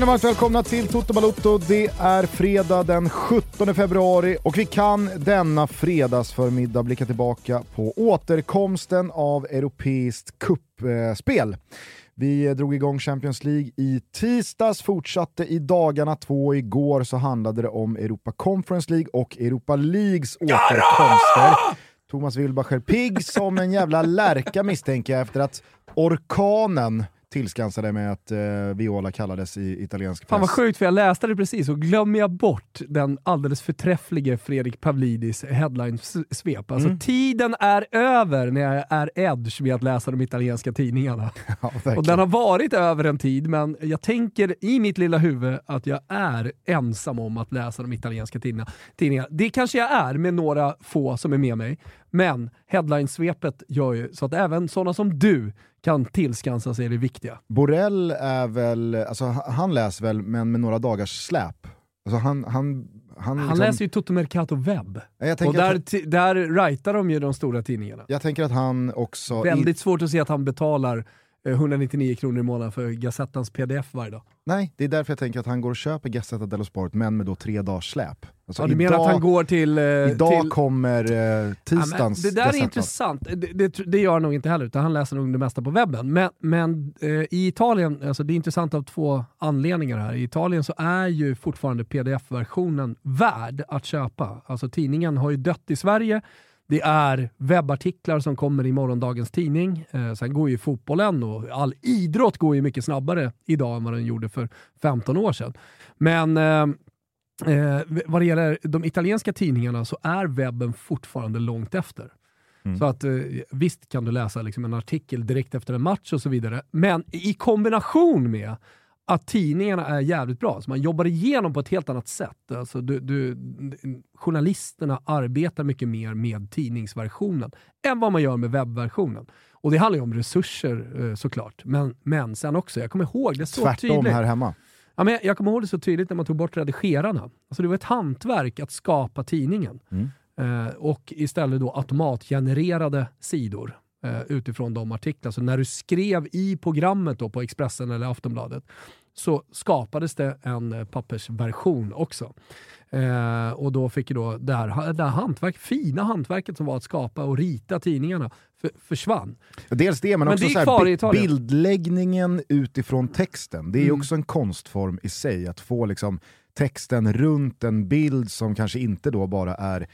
Känner varmt välkomna till Toto Balotto. Det är fredag den 17 februari och vi kan denna fredagsförmiddag blicka tillbaka på återkomsten av europeiskt kuppspel. Vi drog igång Champions League i tisdags, fortsatte i dagarna två. Igår så handlade det om Europa Conference League och Europa Leagues återkomster. Thomas Wilbacher pigg som en jävla lärka misstänker jag efter att orkanen tillskansade med att eh, Viola kallades i italiensk press. Fan vad sjukt för jag läste det precis och glömmer jag bort den alldeles förträfflige Fredrik Pavlidis headline-svep. Alltså Mm. tiden är över när jag är edge med att läsa de italienska tidningarna. Ja, och den har varit över en tid, men jag tänker i mitt lilla huvud att jag är ensam om att läsa de italienska tidningarna. Det kanske jag är med några få som är med mig, men headline-svepet gör ju så att även sådana som du kan tillskansa sig det viktiga. Borrell är väl, alltså han läser väl men med några dagars släp. Alltså han, han, han, Han liksom- läser ju Toto Mercato webb. Och där, att, där writar de ju de stora tidningarna. jag tänker att han också... Väldigt svårt att se att han betalar 199 kronor i månaden för Gazettans pdf varje dag. nej, det är därför jag tänker att han går och köper Gazzetta dello Sport men med då tre dagars släp. Alltså Ja, du menar att han går till... eh, Idag till kommer eh, Ja, tisdagens det där är Gazzetta. intressant. Det, det, det gör han nog inte heller, utan han läser nog det mesta på webben. Men, men eh, i Italien, alltså det är intressant av två anledningar här. I Italien så är ju fortfarande pdf-versionen värd att köpa. Alltså tidningen har ju dött i Sverige. Det är webbartiklar som kommer i morgondagens tidning. Eh, sen går ju fotbollen och all idrott går ju mycket snabbare idag än vad den gjorde för 15 år sedan. Men eh, Eh, vad det gäller de italienska tidningarna så är webben fortfarande långt efter. Mm. Så att eh, visst kan du läsa liksom en artikel direkt efter en match och så vidare, men i kombination med att tidningarna är jävligt bra, så man jobbar igenom på ett helt annat sätt. Alltså du, du, journalisterna arbetar mycket mer med tidningsversionen än vad man gör med webbversionen. Och det handlar ju om resurser eh, såklart, men, men sen också, jag kommer ihåg det så Tvärtom tydligt. här hemma. Ja, men jag- kommer ihåg det så tydligt när man tog bort redigerarna. Alltså det var ett hantverk att skapa tidningen. Mm. Eh, och istället då automatgenererade sidor eh, utifrån de artiklar. Så när du skrev i programmet då på Expressen eller Aftonbladet så skapades det en eh, pappersversion också. Eh, och då fick då det här, det här hantverk, fina hantverket som var att skapa och rita tidningarna för, försvann. Dels det, men, Men också det så här, bildläggningen utifrån texten. Det är Mm. också en konstform i sig, att få liksom texten runt en bild som kanske inte då bara är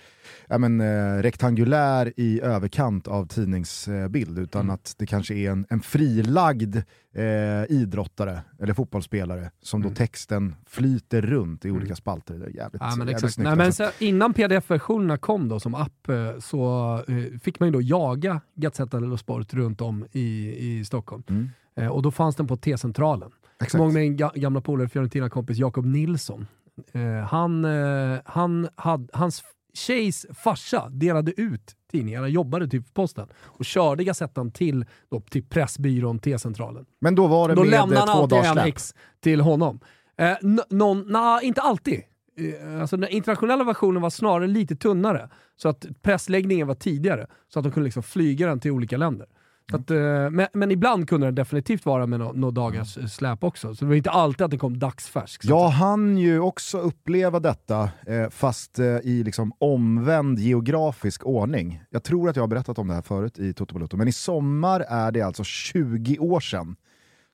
ja, men, eh, rektangulär i överkant av tidningsbild, utan Mm. att det kanske är en, en frilagd eh, idrottare eller fotbollsspelare som då Mm. texten flyter runt i olika spalter. Det är jävligt, Ja, men jävligt snyggt. Nej, men sen, innan pdf-versionerna kom då som app eh, så eh, fick man ju då jaga Gazzetta dello Sport runt om i, i Stockholm. Mm. Eh, och då fanns den på T-centralen. Exakt. Ihåg min ga- gamla polare, Fiorentina-kompis Jakob Nilsson. Eh, han, eh, han had, hans tjejs farsa delade ut tidningarna, jobbade typ på posten och körde Gazettan till, då, till Pressbyrån, T-centralen. Men då var det Då med lämnar eh, han två dagars en släp. ex till honom. Eh, någon, na, inte alltid. Eh, alltså den internationella versionen var snarare lite tunnare. Så att pressläggningen var tidigare. Så att de kunde liksom flyga den till olika länder. Att, eh, men, men ibland kunde den definitivt vara med några dagars eh, släp också. Så det var inte alltid att den kom dagsfärsk. Jag hann ju också uppleva detta, eh, fast i liksom omvänd geografisk ordning. Jag tror att jag har berättat om det här förut i Toto Balotto, men i sommar är det alltså 20 år sedan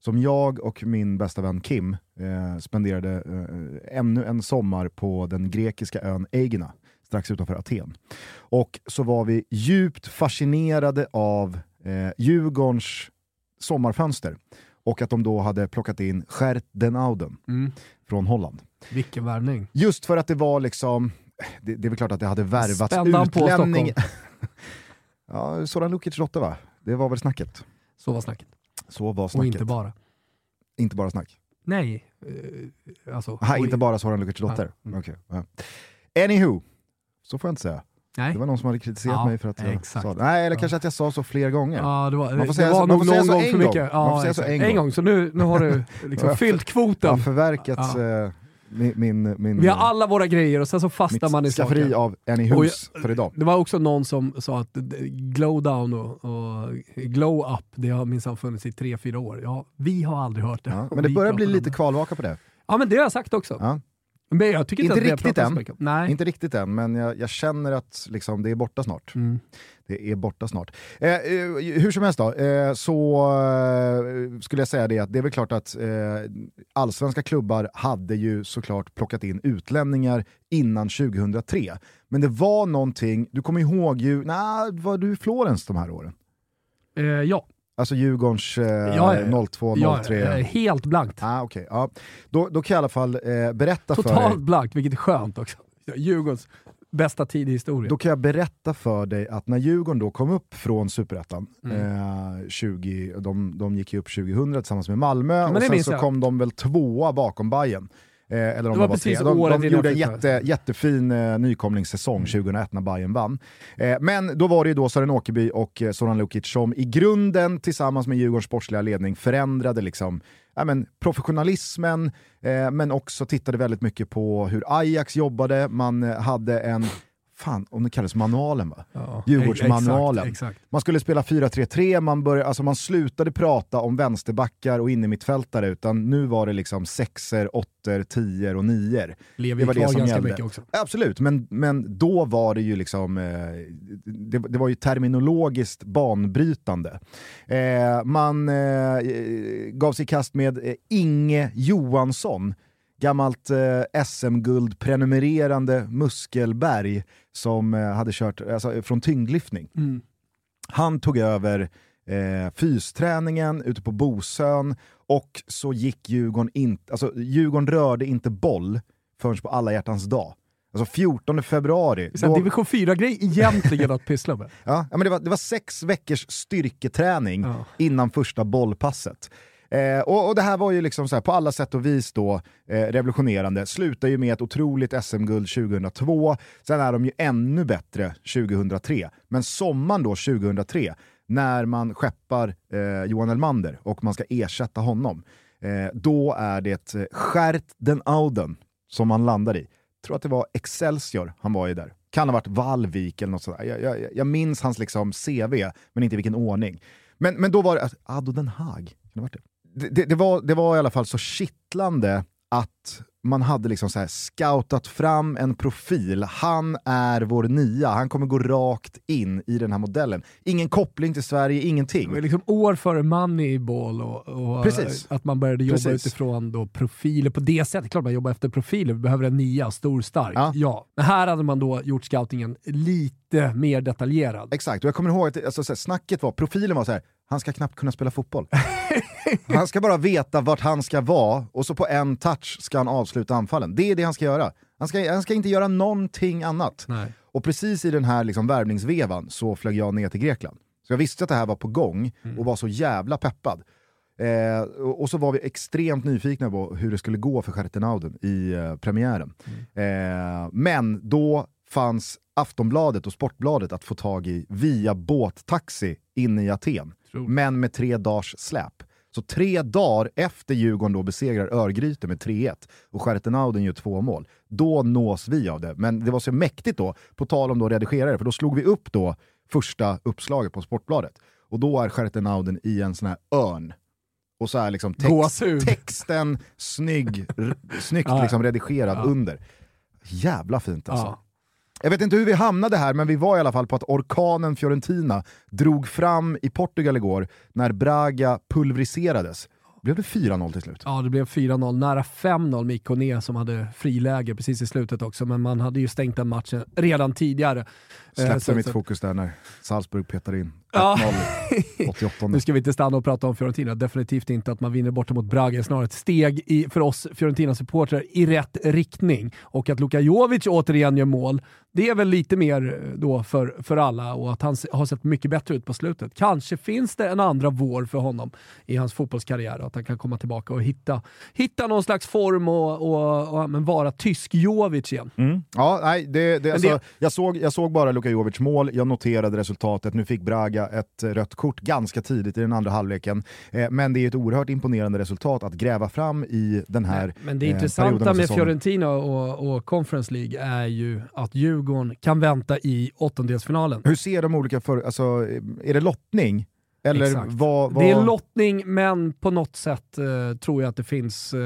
som jag och min bästa vän Kim eh, spenderade eh, ännu en sommar på den grekiska ön Aegina, strax utanför Aten. Och så var vi djupt fascinerade av eh, Djurgårdens sommarfönster och att de då hade plockat in Gert den Ouden Mm. från Holland. Vilken värvning. Just för att det var liksom, det, det är väl klart att det hade värvats Spände han på utlänning... ja, Soran Lukic Rotte va? Det var väl snacket. Så var snacket. Så var Och snacket. inte bara. Inte bara snack. Nej. Eh, alltså, Aha, och- inte bara Soran Lukic dotter. Ja, mm. Ja. Anywho, så får jag inte säga. Nej. Det var någon som hade kritiserat Ja, mig för att jag exakt. sa det. Nej, eller kanske att jag sa så fler gånger. Ja, det var, Man får säga var så- man nog får säga någon så gång en gång. Ja, så en en gång. gång. Så nu, nu har du liksom fyllt Jag har kvoten. förverkats Ja. eh, min, min, min, Vi har alla våra grejer och sen så fastnar man i mitt skafferi saker. av en i hus för idag. Det var också någon som sa att glow down och, och glow up, det har minsann funnits i tre, fyra år. Ja, vi har aldrig hört det. Men det börjar bli lite kvalvaka på det. Ja, men det har jag sagt också. Men jag tycker inte, Inte riktigt än. Nej. Inte riktigt än, men jag, jag känner att liksom, det är borta snart. Mm. Det är borta snart. Eh, eh, hur som helst då, eh, så eh, skulle jag säga det att det är väl klart att eh, allsvenska klubbar hade ju såklart plockat in utlänningar innan 2003. Men det var någonting, du kommer ihåg ju, nej, var du i Florens de här åren? Ja. Alltså Djurgårdens eh, Ja, ja. 02, ja, 03. helt blankt. Ah, okay, ja. då, då kan jag i alla fall eh, berätta för Totalt dig blankt, vilket är skönt också. Djurgårdens bästa tid i historien. Då kan jag berätta för dig att när Djurgården då kom upp från Superettan, Mm. eh, 20, de, de gick ju upp 2000 tillsammans med Malmö men och sen så jag. kom de väl tvåa bakom Bayern. Eh, eller om Det de var var precis tre. De, de gjorde en jätte, jättefin eh, nykomlingssäsong 2001 när Bayern vann. Eh, men då var det ju då Sören Åkerby och eh, Zoran Lukic som i grunden tillsammans med Djurgårdens sportsliga ledning förändrade liksom, ja, men, professionalismen, eh, men också tittade väldigt mycket på hur Ajax jobbade, man eh, hade en Fan, om det kallas manualen va? Ja, Djurgårdsmanualen. Exakt, exakt. Man skulle spela 4-3-3, man, började, alltså man slutade prata om vänsterbackar och innermittfältare utan nu var det liksom sexer, åttor, tior och nior. Lever Det var det som ganska gällde. mycket också. Absolut, men, men då var det ju liksom, eh, det, det var ju terminologiskt banbrytande. Eh, man eh, gav sig i kast med Inge Johansson, gammalt eh, SM-guld prenumererande muskelberg som eh, hade kört alltså, från tyngdlyftning. Mm. Han tog över eh, fysträningen ute på Bosön och så gick Djurgården inte, alltså Djurgården rörde inte boll förrän på alla hjärtans dag. Alltså 14 februari. Så då- division 4-grej egentligen att pyssla med. Ja, men det, var, det var sex veckors styrketräning Ja. innan första bollpasset. Eh, och, och det här var ju liksom så här, på alla sätt och vis då eh, revolutionerande. Slutar ju med ett otroligt SM-guld 2002, sen är de ju ännu bättre 2003. Men sommaren då 2003, när man skeppar eh, Johan Elmander och man ska ersätta honom, eh, då är det eh, Skärt den Auden som man landar i. tror att det var Excelsior han var i där. Kan ha varit Vallvik eller något sådär. Jag, jag, jag minns hans liksom CV, men inte i vilken ordning. Men, men då var det, alltså, Ado Den Haag, kan det ha varit det? Det, det, det, var, det var i alla fall så kittlande att man hade liksom så här scoutat fram en profil. Han är vår nia, han kommer gå rakt in i den här modellen. Ingen koppling till Sverige, Det ingenting. var liksom år före Moneyball och, och Precis. att man började jobba Precis. utifrån då profiler på det sättet. Klart man jobbar efter profiler, vi behöver en nia, stor, stark. Ja. Ja. Men här hade man då gjort scoutingen lite mer detaljerad. Exakt, och jag kommer ihåg att alltså, så här, snacket var, profilen var så här, han ska knappt kunna spela fotboll. han ska bara veta vart han ska vara och så på en touch ska han avsluta anfallen. Det är det han ska göra. Han ska, han ska inte göra någonting annat. Nej. Och precis i den här liksom värvningsvevan så flög jag ner till Grekland. Så jag visste att det här var på gång och var så jävla peppad. Eh, och, så var vi extremt nyfikna på hur det skulle gå för Schertenauden i eh, premiären. Eh, men då fanns Aftonbladet och Sportbladet att få tag i via båttaxi inne i Aten. Otroligt. Men med tre dagars släp. Så tre dagar efter Djurgården då besegrar Örgryte med 3-1 och Schertenauden gör två mål, då nås vi av det. Men det var så mäktigt då, på tal om då redigerare, för då slog vi upp då första uppslaget på Sportbladet. Och då är Schertenauden i en sån här örn. Och så är liksom text, texten snygg, snyggt liksom redigerad Ja. under. Jävla fint alltså. Ja. Jag vet inte hur vi hamnade här, men vi var i alla fall på att orkanen Fiorentina drog fram i Portugal igår när Braga pulveriserades. Blev det 4-0 till slut? Ja, det blev 4-0, nära 5-0 med Ikoné som hade friläge precis i slutet också, men man hade ju stängt den matchen redan tidigare. Eh, Släppte så- mitt så- fokus där när Salzburg petade in 1-0 Ja. 88. Nu ska vi inte stanna och prata om Fiorentina, definitivt inte att man vinner borta mot Braga, snarare ett steg i, för oss Fiorentina-supportrar i rätt riktning. Och att Luka Jovic återigen gör mål, det är väl lite mer eh, då för, för alla och att han har sett mycket bättre ut på slutet. Kanske finns det en andra vår för honom i hans fotbollskarriär att han kan komma tillbaka och hitta, hitta någon slags form och, och, och men vara tysk Jovic igen. Ja, nej, det, det, alltså, det- Jag, såg, jag såg bara Luka Jovic mål, jag noterade resultatet, nu fick Braga ett rött kort ganska tidigt i den andra halvleken. Eh, men det är ett oerhört imponerande resultat att gräva fram i den här Men det intressanta med Fiorentina och, och Conference League är ju att Djurgården kan vänta i åttondelsfinalen. Hur ser de olika för, alltså, är det lottning? Eller vad, vad... Det är lottning, men på något sätt eh, tror jag att det finns eh,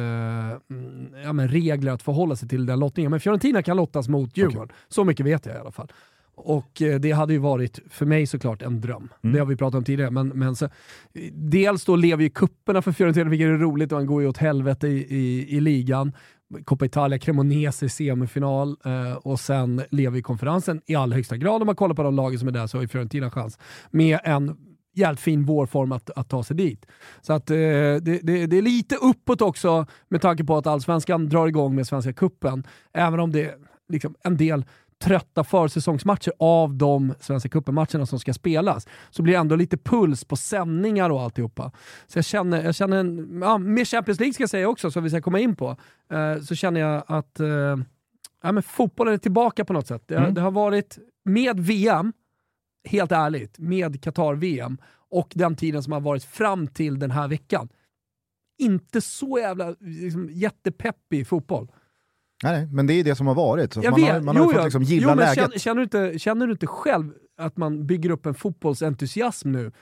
ja, men regler att förhålla sig till den lottningen. Men Fiorentina kan lottas mot Djurgården, okay. så mycket vet jag i alla fall. Och eh, det hade ju varit, för mig såklart, en dröm. Mm. Det har vi pratat om tidigare. Men, men så, dels då lever ju kupperna för Fiorentina, vilket är roligt, och han går ju åt helvete i, i, i ligan. Coppa Italia, Cremonese semifinal eh, och sen lever ju konferensen i allra högsta grad. Om man kollar på de lagen som är där så har ju Fiorentina chans. Med en jävligt fin vårform att, att ta sig dit. Så att eh, det, det, det, är lite uppåt också med tanke på att allsvenskan drar igång med Svenska Kuppen. Även om det är liksom en del trötta försäsongsmatcher av de Svenska cupen-matcherna som ska spelas, så blir det ändå lite puls på sändningar och alltihopa. Så jag känner, jag känner en, ja, med Champions League ska jag säga också, som vi ska komma in på, eh, så känner jag att eh, ja, men fotbollen är tillbaka på något sätt. Det, mm. det har varit, med VM, helt ärligt, med Qatar-VM och den tiden som har varit fram till den här veckan, inte så jävla liksom, jättepeppig fotboll. Nej, men det är det som har varit. Så jag man vet. har, man har jo, fått liksom gilla jo, men läget. Känner, känner, du inte, känner du inte själv att man bygger upp en fotbollsentusiasm nu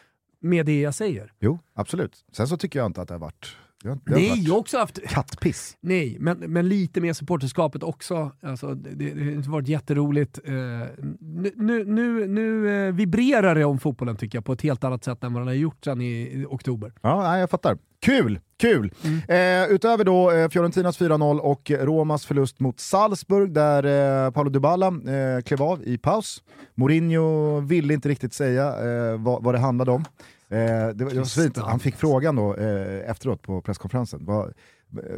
med det jag säger? Jo, absolut. Sen så tycker jag inte att det har varit det har, har Nej, jag också haft... Kattpiss. Nej, men, men lite mer supporterskapet också. Alltså, det, det har varit jätteroligt. Uh, nu, nu, nu uh, vibrerar det om fotbollen tycker jag på ett helt annat sätt än vad den har gjort sedan i, oktober. Ja, jag fattar. Kul! Kul! Mm. Eh, utöver då eh, Fiorentinas 4-0 och Romas förlust mot Salzburg där eh, Paolo Dybala eh, klev av i paus. Mourinho ville inte riktigt säga eh, vad, vad det handlade om. Eh, det, det var fint. Han fick frågan då eh, efteråt på presskonferensen. Var,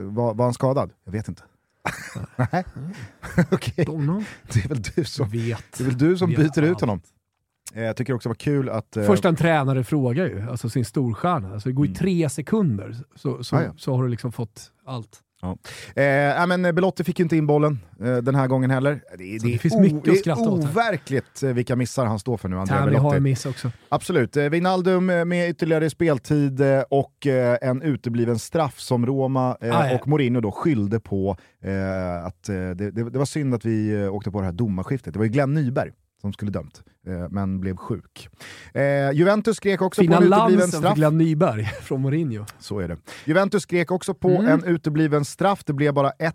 var, var han skadad? Jag vet inte. Nej, okej. Okay. Det är väl du som, vet. Det är väl du som byter ut honom. Eh, jag tycker också det var kul att... Eh... Först en tränare frågar ju, alltså sin storstjärna. Alltså det går i mm. tre sekunder så, så, ah, ja. så har du liksom fått allt. Ja. Eh, men Belotti fick ju inte in bollen eh, den här gången heller. Det, det, det finns mycket att skratta åt. Det är overkligt eh, vilka missar han står för nu, Andrea Belotti. har en miss också. Absolut. Eh, Wijnaldum eh, med ytterligare speltid eh, och eh, en utebliven straff som Roma ah, och Mourinho då skyllde på att det, det, var synd att vi åkte på det här domarskiftet. Det var ju Glenn Nyberg som skulle dömt, eh, men blev sjuk. Eh, Juventus skrek också Fina på en utebliven straff. Fina Nyberg från Mourinho. Så är det. Juventus skrek också på mm. en utebliven straff. Det blev bara 1-1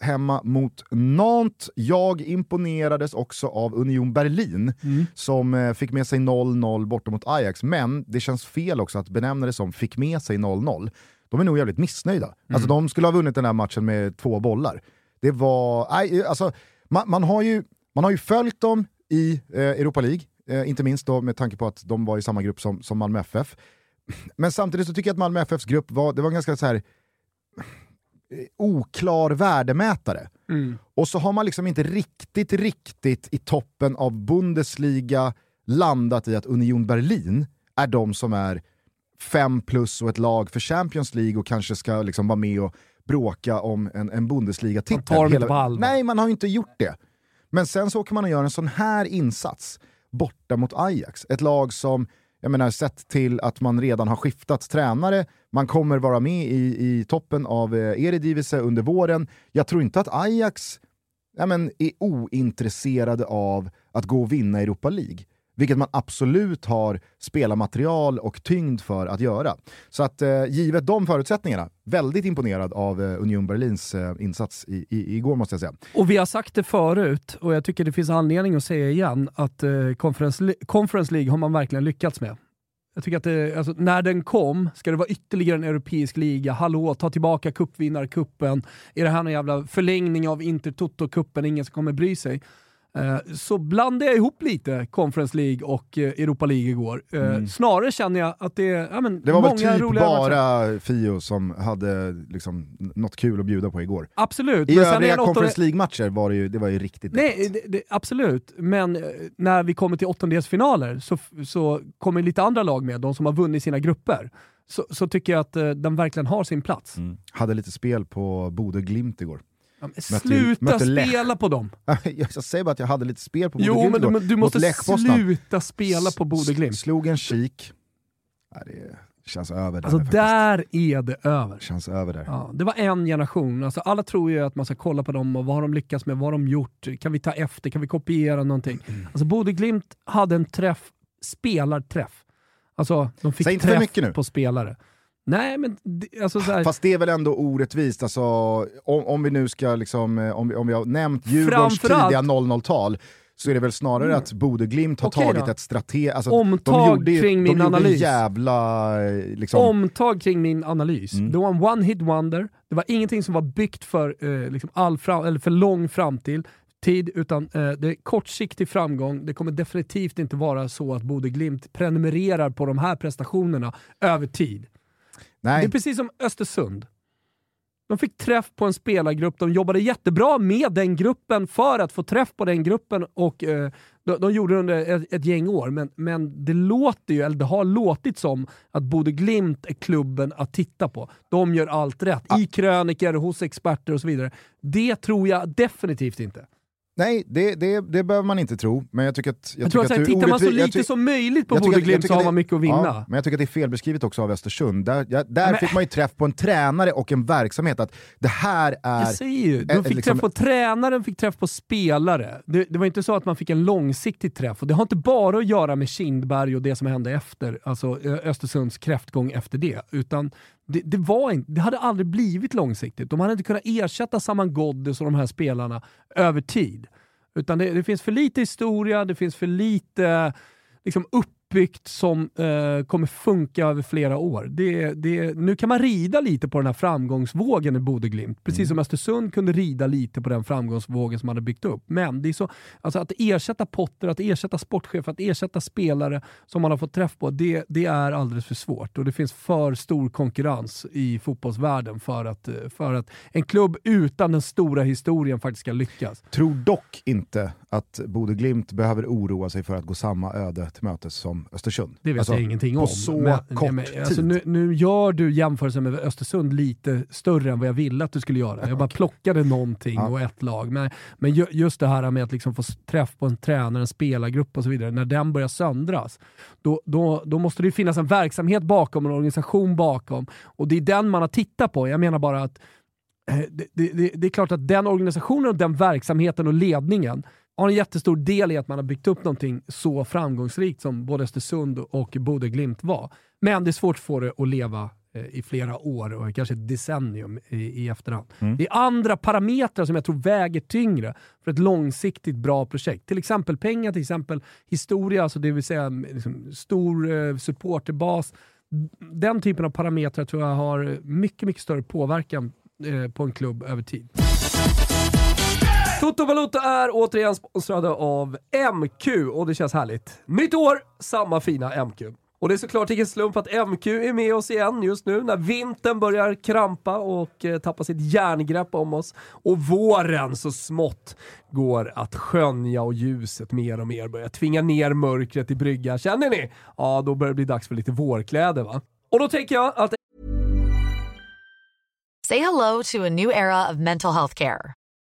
hemma mot Nantes. Jag imponerades också av Union Berlin mm. som eh, fick med sig 0-0 borta mot Ajax, men det känns fel också att benämna det som fick med sig 0-0. De är nog jävligt missnöjda. Mm. Alltså, de skulle ha vunnit den här matchen med två bollar. Det var... Nej, alltså, man, man, har ju, man har ju följt dem i eh, Europa League, eh, inte minst då med tanke på att de var i samma grupp som, som Malmö FF. Men samtidigt så tycker jag att Malmö FFs grupp var, det var en ganska så här, eh, oklar värdemätare. Mm. Och så har man liksom inte riktigt, riktigt i toppen av Bundesliga landat i att Union Berlin är de som är fem plus och ett lag för Champions League och kanske ska liksom vara med och bråka om en, en Bundesliga-titel. Man tar allvar. Nej, man har inte gjort det. Men sen så åker man och gör en sån här insats borta mot Ajax. Ett lag som, jag menar sett till att man redan har skiftat tränare, man kommer vara med i, i toppen av eh, Eredivisie under våren. Jag tror inte att Ajax ja, men, är ointresserade av att gå och vinna Europa League vilket man absolut har spelarmaterial och tyngd för att göra. Så att eh, givet de förutsättningarna, väldigt imponerad av eh, Union Berlins eh, insats i, i, igår måste jag säga. Och vi har sagt det förut, och jag tycker det finns anledning att säga igen, att eh, Conference, Conference League har man verkligen lyckats med. Jag tycker att det, alltså, när den kom, ska det vara ytterligare en europeisk liga? Hallå, ta tillbaka cupvinnarcupen. Är det här någon jävla förlängning av Intertoto-cupen? Ingen som kommer bry sig. Eh, så blandade jag ihop lite Conference League och eh, Europa League igår. Eh, mm. Snarare känner jag att det är ja, men, Det var väl typ bara matcher. Fio som hade liksom, något kul att bjuda på igår. Absolut. I men övriga Conference League-matcher var det ju, det var ju riktigt Nej, det, det, Absolut, men när vi kommer till åttondelsfinaler så, så kommer lite andra lag med, de som har vunnit sina grupper. Så, så tycker jag att den verkligen har sin plats. Mm. Hade lite spel på Bode Glimt igår. Ja, sluta mötte spela på dem! jag säger bara att jag hade lite spel på Bodö Jo, men du, du måste sluta spela på Bodö Glimt. Slog en kik. Nej, det känns över där. Alltså där är det över. Känns över där. Ja, det var en generation. Alltså, alla tror ju att man ska kolla på dem och vad har de lyckats med, vad har de gjort, kan vi ta efter, kan vi kopiera någonting? Mm. Alltså Bodö Glimt hade en träff, spelarträff. Alltså de fick Säg inte träff mycket nu. på spelare. Nej, men alltså så här. Fast det är väl ändå orättvist, alltså, om, om vi nu ska, liksom, eh, om, vi, om vi har nämnt Djurgårdens tidiga 00-tal, så är det väl snarare mm. att Bode Glimt har okay tagit då. ett strategiskt... Alltså, Omtag de kring min de analys. jävla... Liksom... Omtag kring min analys. Mm. Det var en one hit wonder, det var ingenting som var byggt för, eh, liksom all fram, eller för lång framtid tid, utan eh, det är kortsiktig framgång. Det kommer definitivt inte vara så att Bode Glimt prenumererar på de här prestationerna över tid. Nej. Det är precis som Östersund. De fick träff på en spelargrupp, de jobbade jättebra med den gruppen för att få träff på den gruppen och eh, de, de, gjorde det under ett, ett, gäng år. Men, men det låter ju, eller det har låtit som att Bode Glimt är klubben att titta på. De gör allt rätt, i kröniker, hos experter och så vidare. Det tror jag definitivt inte. Nej, det, det, det behöver man inte tro, men jag tycker att... Jag, jag tror att, att tittar man så lite som möjligt på Bodö Glimt så har man mycket att vinna. Ja, men jag tycker att det är felbeskrivet också av Östersund. Där, jag, där fick man ju träff på en tränare och en verksamhet, att det här är... Jag säger ju, de fick liksom, träff på tränaren, fick träff på spelare. Det, det, var inte så att man fick en långsiktig träff, och det har inte bara att göra med Kindberg och det som hände efter, alltså Östersunds kräftgång efter det, utan det, det, var inte, det hade aldrig blivit långsiktigt. De hade inte kunnat ersätta Saman Ghoddos och de här spelarna över tid. Utan det, det, finns för lite historia, det finns för lite liksom, upp uppbyggt som eh, kommer funka över flera år. Det, det, nu kan man rida lite på den här framgångsvågen i Bodeglimt, precis mm. som Östersund kunde rida lite på den framgångsvågen som man hade byggt upp. Men det är så, alltså att ersätta Potter, att ersätta sportchef, att ersätta spelare som man har fått träff på, det, det är alldeles för svårt och det finns för stor konkurrens i fotbollsvärlden för att, för att en klubb utan den stora historien faktiskt ska lyckas. Tror dock inte att Bodeglimt behöver oroa sig för att gå samma öde till mötes som som Östersund. Det vet alltså, jag ingenting på om. På så men, kort men, alltså, tid. Nu, nu, gör du jämförelsen med Östersund lite större än vad jag ville att du skulle göra. Jag bara plockade någonting ja. och ett lag. Men, men just det här med att liksom få träff på en tränare, en spelargrupp och så vidare, när den börjar söndras, då, då, då måste det finnas en verksamhet bakom, en organisation bakom. Och det är den man har tittat på. Jag menar bara att eh, det, det, det, är klart att den organisationen, och den verksamheten och ledningen har en jättestor del i att man har byggt upp någonting så framgångsrikt som både Östersund och Bodö Glimt var. Men det är svårt att få det att leva eh, i flera år och kanske ett decennium i, i efterhand. Mm. Det är andra parametrar som jag tror väger tyngre för ett långsiktigt bra projekt. Till exempel pengar, till exempel historia, alltså det vill säga liksom stor eh, supporterbas. Den typen av parametrar tror jag har mycket, mycket större påverkan eh, på en klubb över tid. Toto Valuta är återigen sponsrade av MQ och det känns härligt. Nytt år, samma fina MQ. Och det är såklart ingen slump att MQ är med oss igen just nu när vintern börjar krampa och eh, tappa sitt järngrepp om oss och våren så smått går att skönja och ljuset mer och mer börjar tvinga ner mörkret i bryggan. Känner ni? Ja, då börjar det bli dags för lite vårkläder va? Och då tänker jag att... Say hello to a new era of mental health care.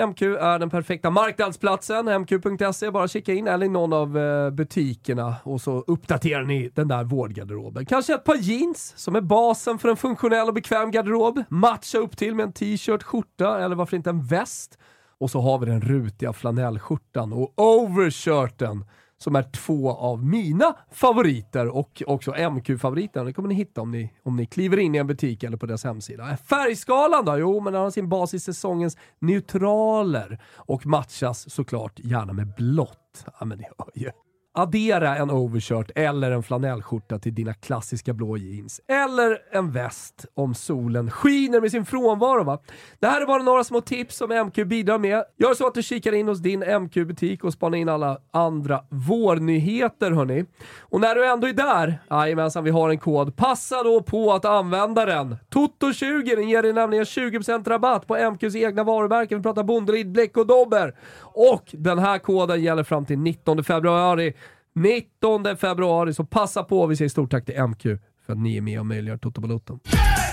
MQ är den perfekta marknadsplatsen. MQ.se, bara kika in eller i någon av eh, butikerna och så uppdaterar ni den där vårdgarderoben. Kanske ett par jeans som är basen för en funktionell och bekväm garderob. Matcha upp till med en t-shirt, skjorta eller varför inte en väst. Och så har vi den rutiga flanellskjortan och overshirten som är två av mina favoriter och också MQ-favoriter. Det kommer ni hitta om ni, om ni kliver in i en butik eller på deras hemsida. Färgskalan då? Jo, men den har sin bas i säsongens neutraler och matchas såklart gärna med blått. Ja, men ni hör ju. Addera en overshirt eller en flanellskjorta till dina klassiska blå jeans. Eller en väst om solen skiner med sin frånvaro. Va? Det här är bara några små tips som MQ bidrar med. Gör så att du kikar in hos din MQ-butik och spanar in alla andra vårnyheter hörni. Och när du ändå är där, jajamensan vi har en kod, passa då på att använda den. Toto20 den ger dig nämligen 20% rabatt på MQs egna varumärken. Vi pratar bondelid, Bläck och Dobber. Och den här koden gäller fram till 19 februari. 19 februari, så passa på. Vi säger stort tack till MQ för att ni är med och möjliggör Toto Balotto.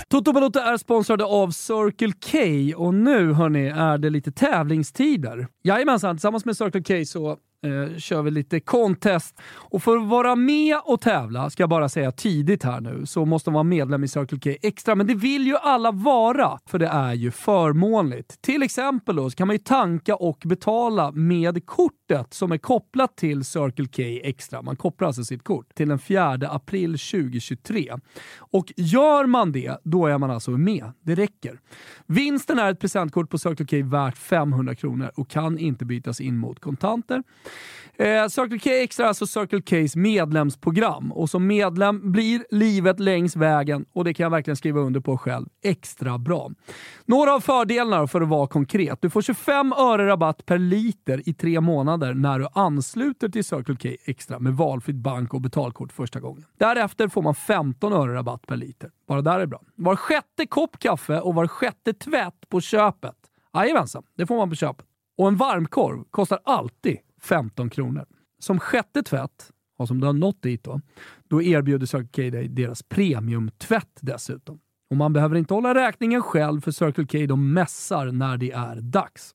Toto Balotto är sponsrade av Circle K och nu hörni är det lite tävlingstider. Jajamensan, tillsammans med Circle K så eh, kör vi lite contest. Och för att vara med och tävla, ska jag bara säga tidigt här nu, så måste man vara medlem i Circle K Extra. Men det vill ju alla vara, för det är ju förmånligt. Till exempel då, så kan man ju tanka och betala med kortet som är kopplat till Circle K Extra. Man kopplar alltså sitt kort till den 4 april 2023. Och gör man det, då är man alltså med. Det räcker. Vinsten är ett presentkort på Circle K värt 500 kronor och kan inte bytas in mot kontanter. Eh, Circle K Extra är alltså Circle Ks medlemsprogram och som medlem blir livet längs vägen, och det kan jag verkligen skriva under på själv, extra bra. Några av fördelarna för att vara konkret. Du får 25 öre rabatt per liter i tre månader när du ansluter till Circle K Extra med valfritt bank och betalkort första gången. Därefter får man 15 öre rabatt per liter. Bara där är bra. Var sjätte kopp kaffe och var sjätte tvätt på köpet. Jajamensan, det får man på köpet. Och en varmkorv kostar alltid 15 kronor. Som sjätte tvätt, och som du har nått dit då, då erbjuder Circle K dig deras premiumtvätt dessutom. Och man behöver inte hålla räkningen själv för Circle K de mässar när det är dags.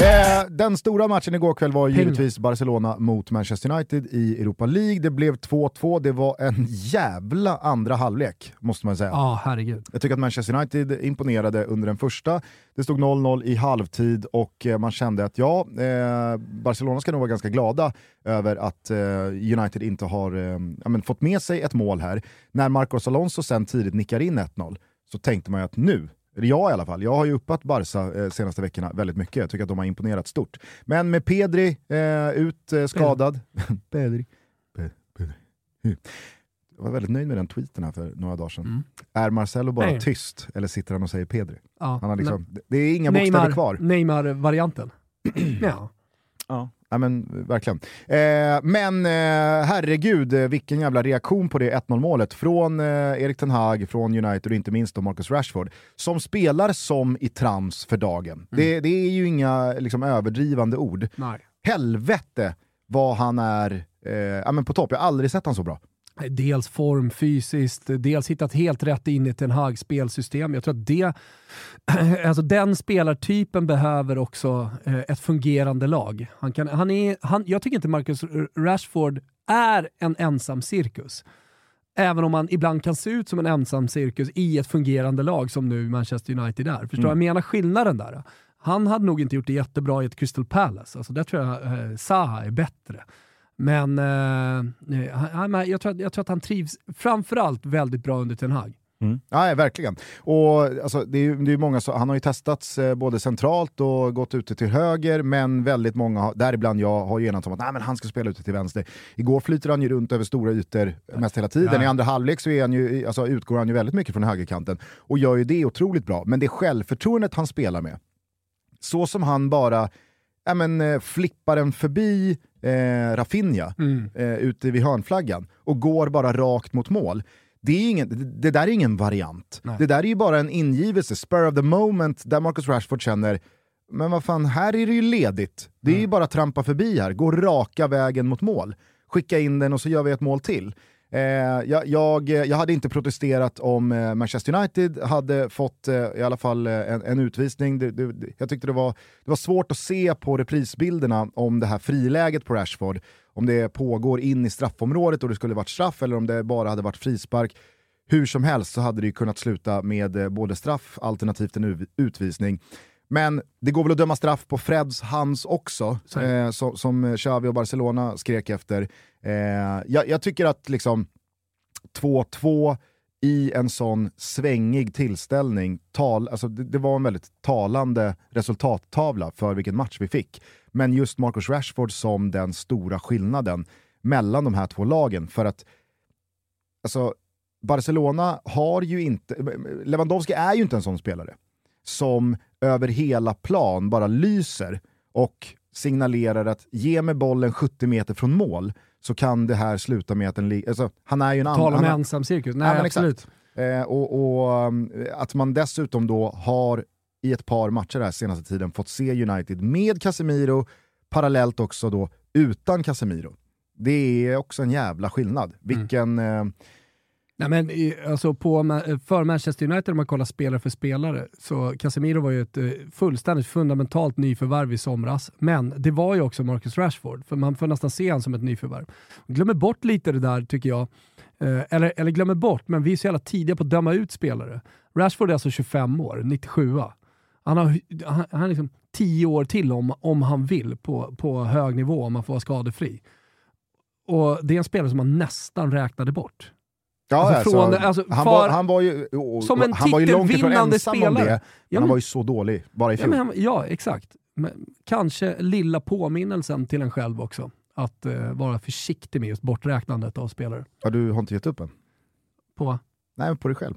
Eh, den stora matchen igår kväll var givetvis Barcelona mot Manchester United i Europa League. Det blev 2-2, det var en jävla andra halvlek måste man säga. Ja, ah, herregud. Jag tycker att Manchester United imponerade under den första. Det stod 0-0 i halvtid och eh, man kände att ja, eh, Barcelona ska nog vara ganska glada över att eh, United inte har ja, men fått med sig ett mål här. När Marcos Alonso sen tidigt nickar in 1-0 så tänkte man ju att nu jag i alla fall. Jag har ju uppat Barca eh, senaste veckorna väldigt mycket. Jag tycker att de har imponerat stort. Men med Pedri eh, ut eh, skadad. Pedri. Pedri. Jag var väldigt nöjd med den tweeten här för några dagar sedan. Mm. Är Marcelo bara Nej. tyst eller sitter han och säger Pedri? Ja, han har liksom, det är inga bokstäver kvar. Neymar-varianten. ja. ja. Ja men verkligen. Eh, men eh, herregud, eh, vilken jävla reaktion på det 1-0 målet från eh, Erik Ten Hag, från United och inte minst då Marcus Rashford, som spelar som i trams för dagen. Mm. Det, det, är ju inga liksom, överdrivande ord. Nej. Helvete vad han är eh, ja, men på topp, jag har aldrig sett han så bra. Dels form fysiskt, dels hittat helt rätt in i Ten Hag spelsystem. Jag tror att det, alltså den spelartypen behöver också eh, ett fungerande lag. Han kan, han är, han, jag tycker inte Marcus Rashford är en ensam cirkus. Även om man ibland kan se ut som en ensam cirkus i ett fungerande lag som nu Manchester United är. Förstår du? Mm. Jag menar skillnaden där. Han hade nog inte gjort det jättebra i ett Crystal Palace. Alltså där tror jag eh, Zaha är bättre. Men eh, han, jag, tror, jag tror att han trivs framförallt väldigt bra under Ten Hag. Mm. Ja, verkligen. Och, alltså, det är, det är många så, han har ju testats eh, både centralt och gått ute till höger, men väldigt många, däribland jag, har ju enats om att Nej, men han ska spela ute till vänster. Igår flyter han ju runt över stora ytor mest hela tiden. Ja. I andra halvlek så är han ju, alltså, utgår han ju väldigt mycket från högerkanten och gör ju det otroligt bra. Men det självförtroendet han spelar med, så som han bara ja, men, eh, flippar en förbi eh, Rafinha mm. eh, ute vid hörnflaggan och går bara rakt mot mål. Det, är ingen, det, där är ingen variant. Nej. Det där är ju bara en ingivelse, spur of the moment, där Marcus Rashford känner men vad fan, här är det ju ledigt. Det är mm. ju bara att trampa förbi här, gå raka vägen mot mål. Skicka in den och så gör vi ett mål till. Eh, jag, jag, jag, hade inte protesterat om eh, Manchester United hade fått eh, i alla fall eh, en, en utvisning. Det, det, jag tyckte det var, det var svårt att se på reprisbilderna om det här friläget på Rashford, om det pågår in i straffområdet och det skulle varit straff eller om det bara hade varit frispark. Hur som helst så hade det kunnat sluta med eh, både straff alternativt en utvisning. Men det går väl att döma straff på Freds hands också, eh, som, som Xavi och Barcelona skrek efter. Eh, jag, jag, tycker att liksom 2-2 i en sån svängig tillställning, tal, alltså det, det, var en väldigt talande resultattavla för vilken match vi fick. Men just Marcus Rashford som den stora skillnaden mellan de här två lagen. För att alltså, Barcelona har ju inte, Lewandowski är ju inte en sån spelare som över hela plan bara lyser och signalerar att ge mig bollen 70 meter från mål så kan det här sluta med att den alltså, han är ju en annan... Tala om ensam cirkus, nej ja, absolut. Eh, och, och, um, att man dessutom då har i ett par matcher här senaste tiden fått se United med Casemiro, parallellt också då utan Casemiro. Det är också en jävla skillnad. Mm. Vilken... Mm. Eh, Nej, men, alltså på, för Manchester United, om man kollar spelare för spelare, så Casemiro var ju ett eh, fullständigt fundamentalt nyförvärv i somras. Men det var ju också Marcus Rashford, för man får nästan se honom som ett nyförvärv. Glömmer bort lite det där tycker jag. Eh, eller, eller glömmer bort, men vi är så jävla tidiga på att döma ut spelare. Rashford är alltså 25 år, 97 Han har, han, han liksom 10 år till om, om han vill på, på hög nivå, om han får vara skadefri. Och Det är en spelare som man nästan räknade bort. Ja, alltså, alltså, alltså, han, var, han var ju, som en han var ju långt ifrån ensam spelare. om det, men ja, han var ju så dålig bara i fjol. Ja, men, ja exakt. Men, kanske lilla påminnelsen till en själv också, att uh, vara försiktig med just borträknandet av spelare. Ja, du har inte gett upp än? På? Nej, men på dig själv.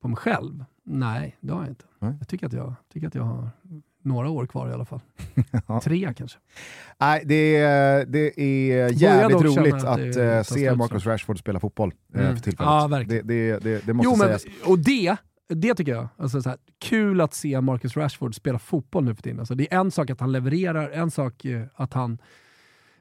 På mig själv? Nej, det har jag inte. Nej. Jag tycker att jag, tycker att jag har några år kvar i alla fall. Tre kanske. Nej, det är, det är jävligt roligt att, att uh, se Marcus Rashford spela fotboll mm. uh, för tillfället. Ja, verkligen. Det, det, det måste jo, sägas. och det, det tycker jag, alltså så här, kul att se Marcus Rashford spela fotboll nu för tiden. Alltså, det är en sak att han levererar, en sak uh, att han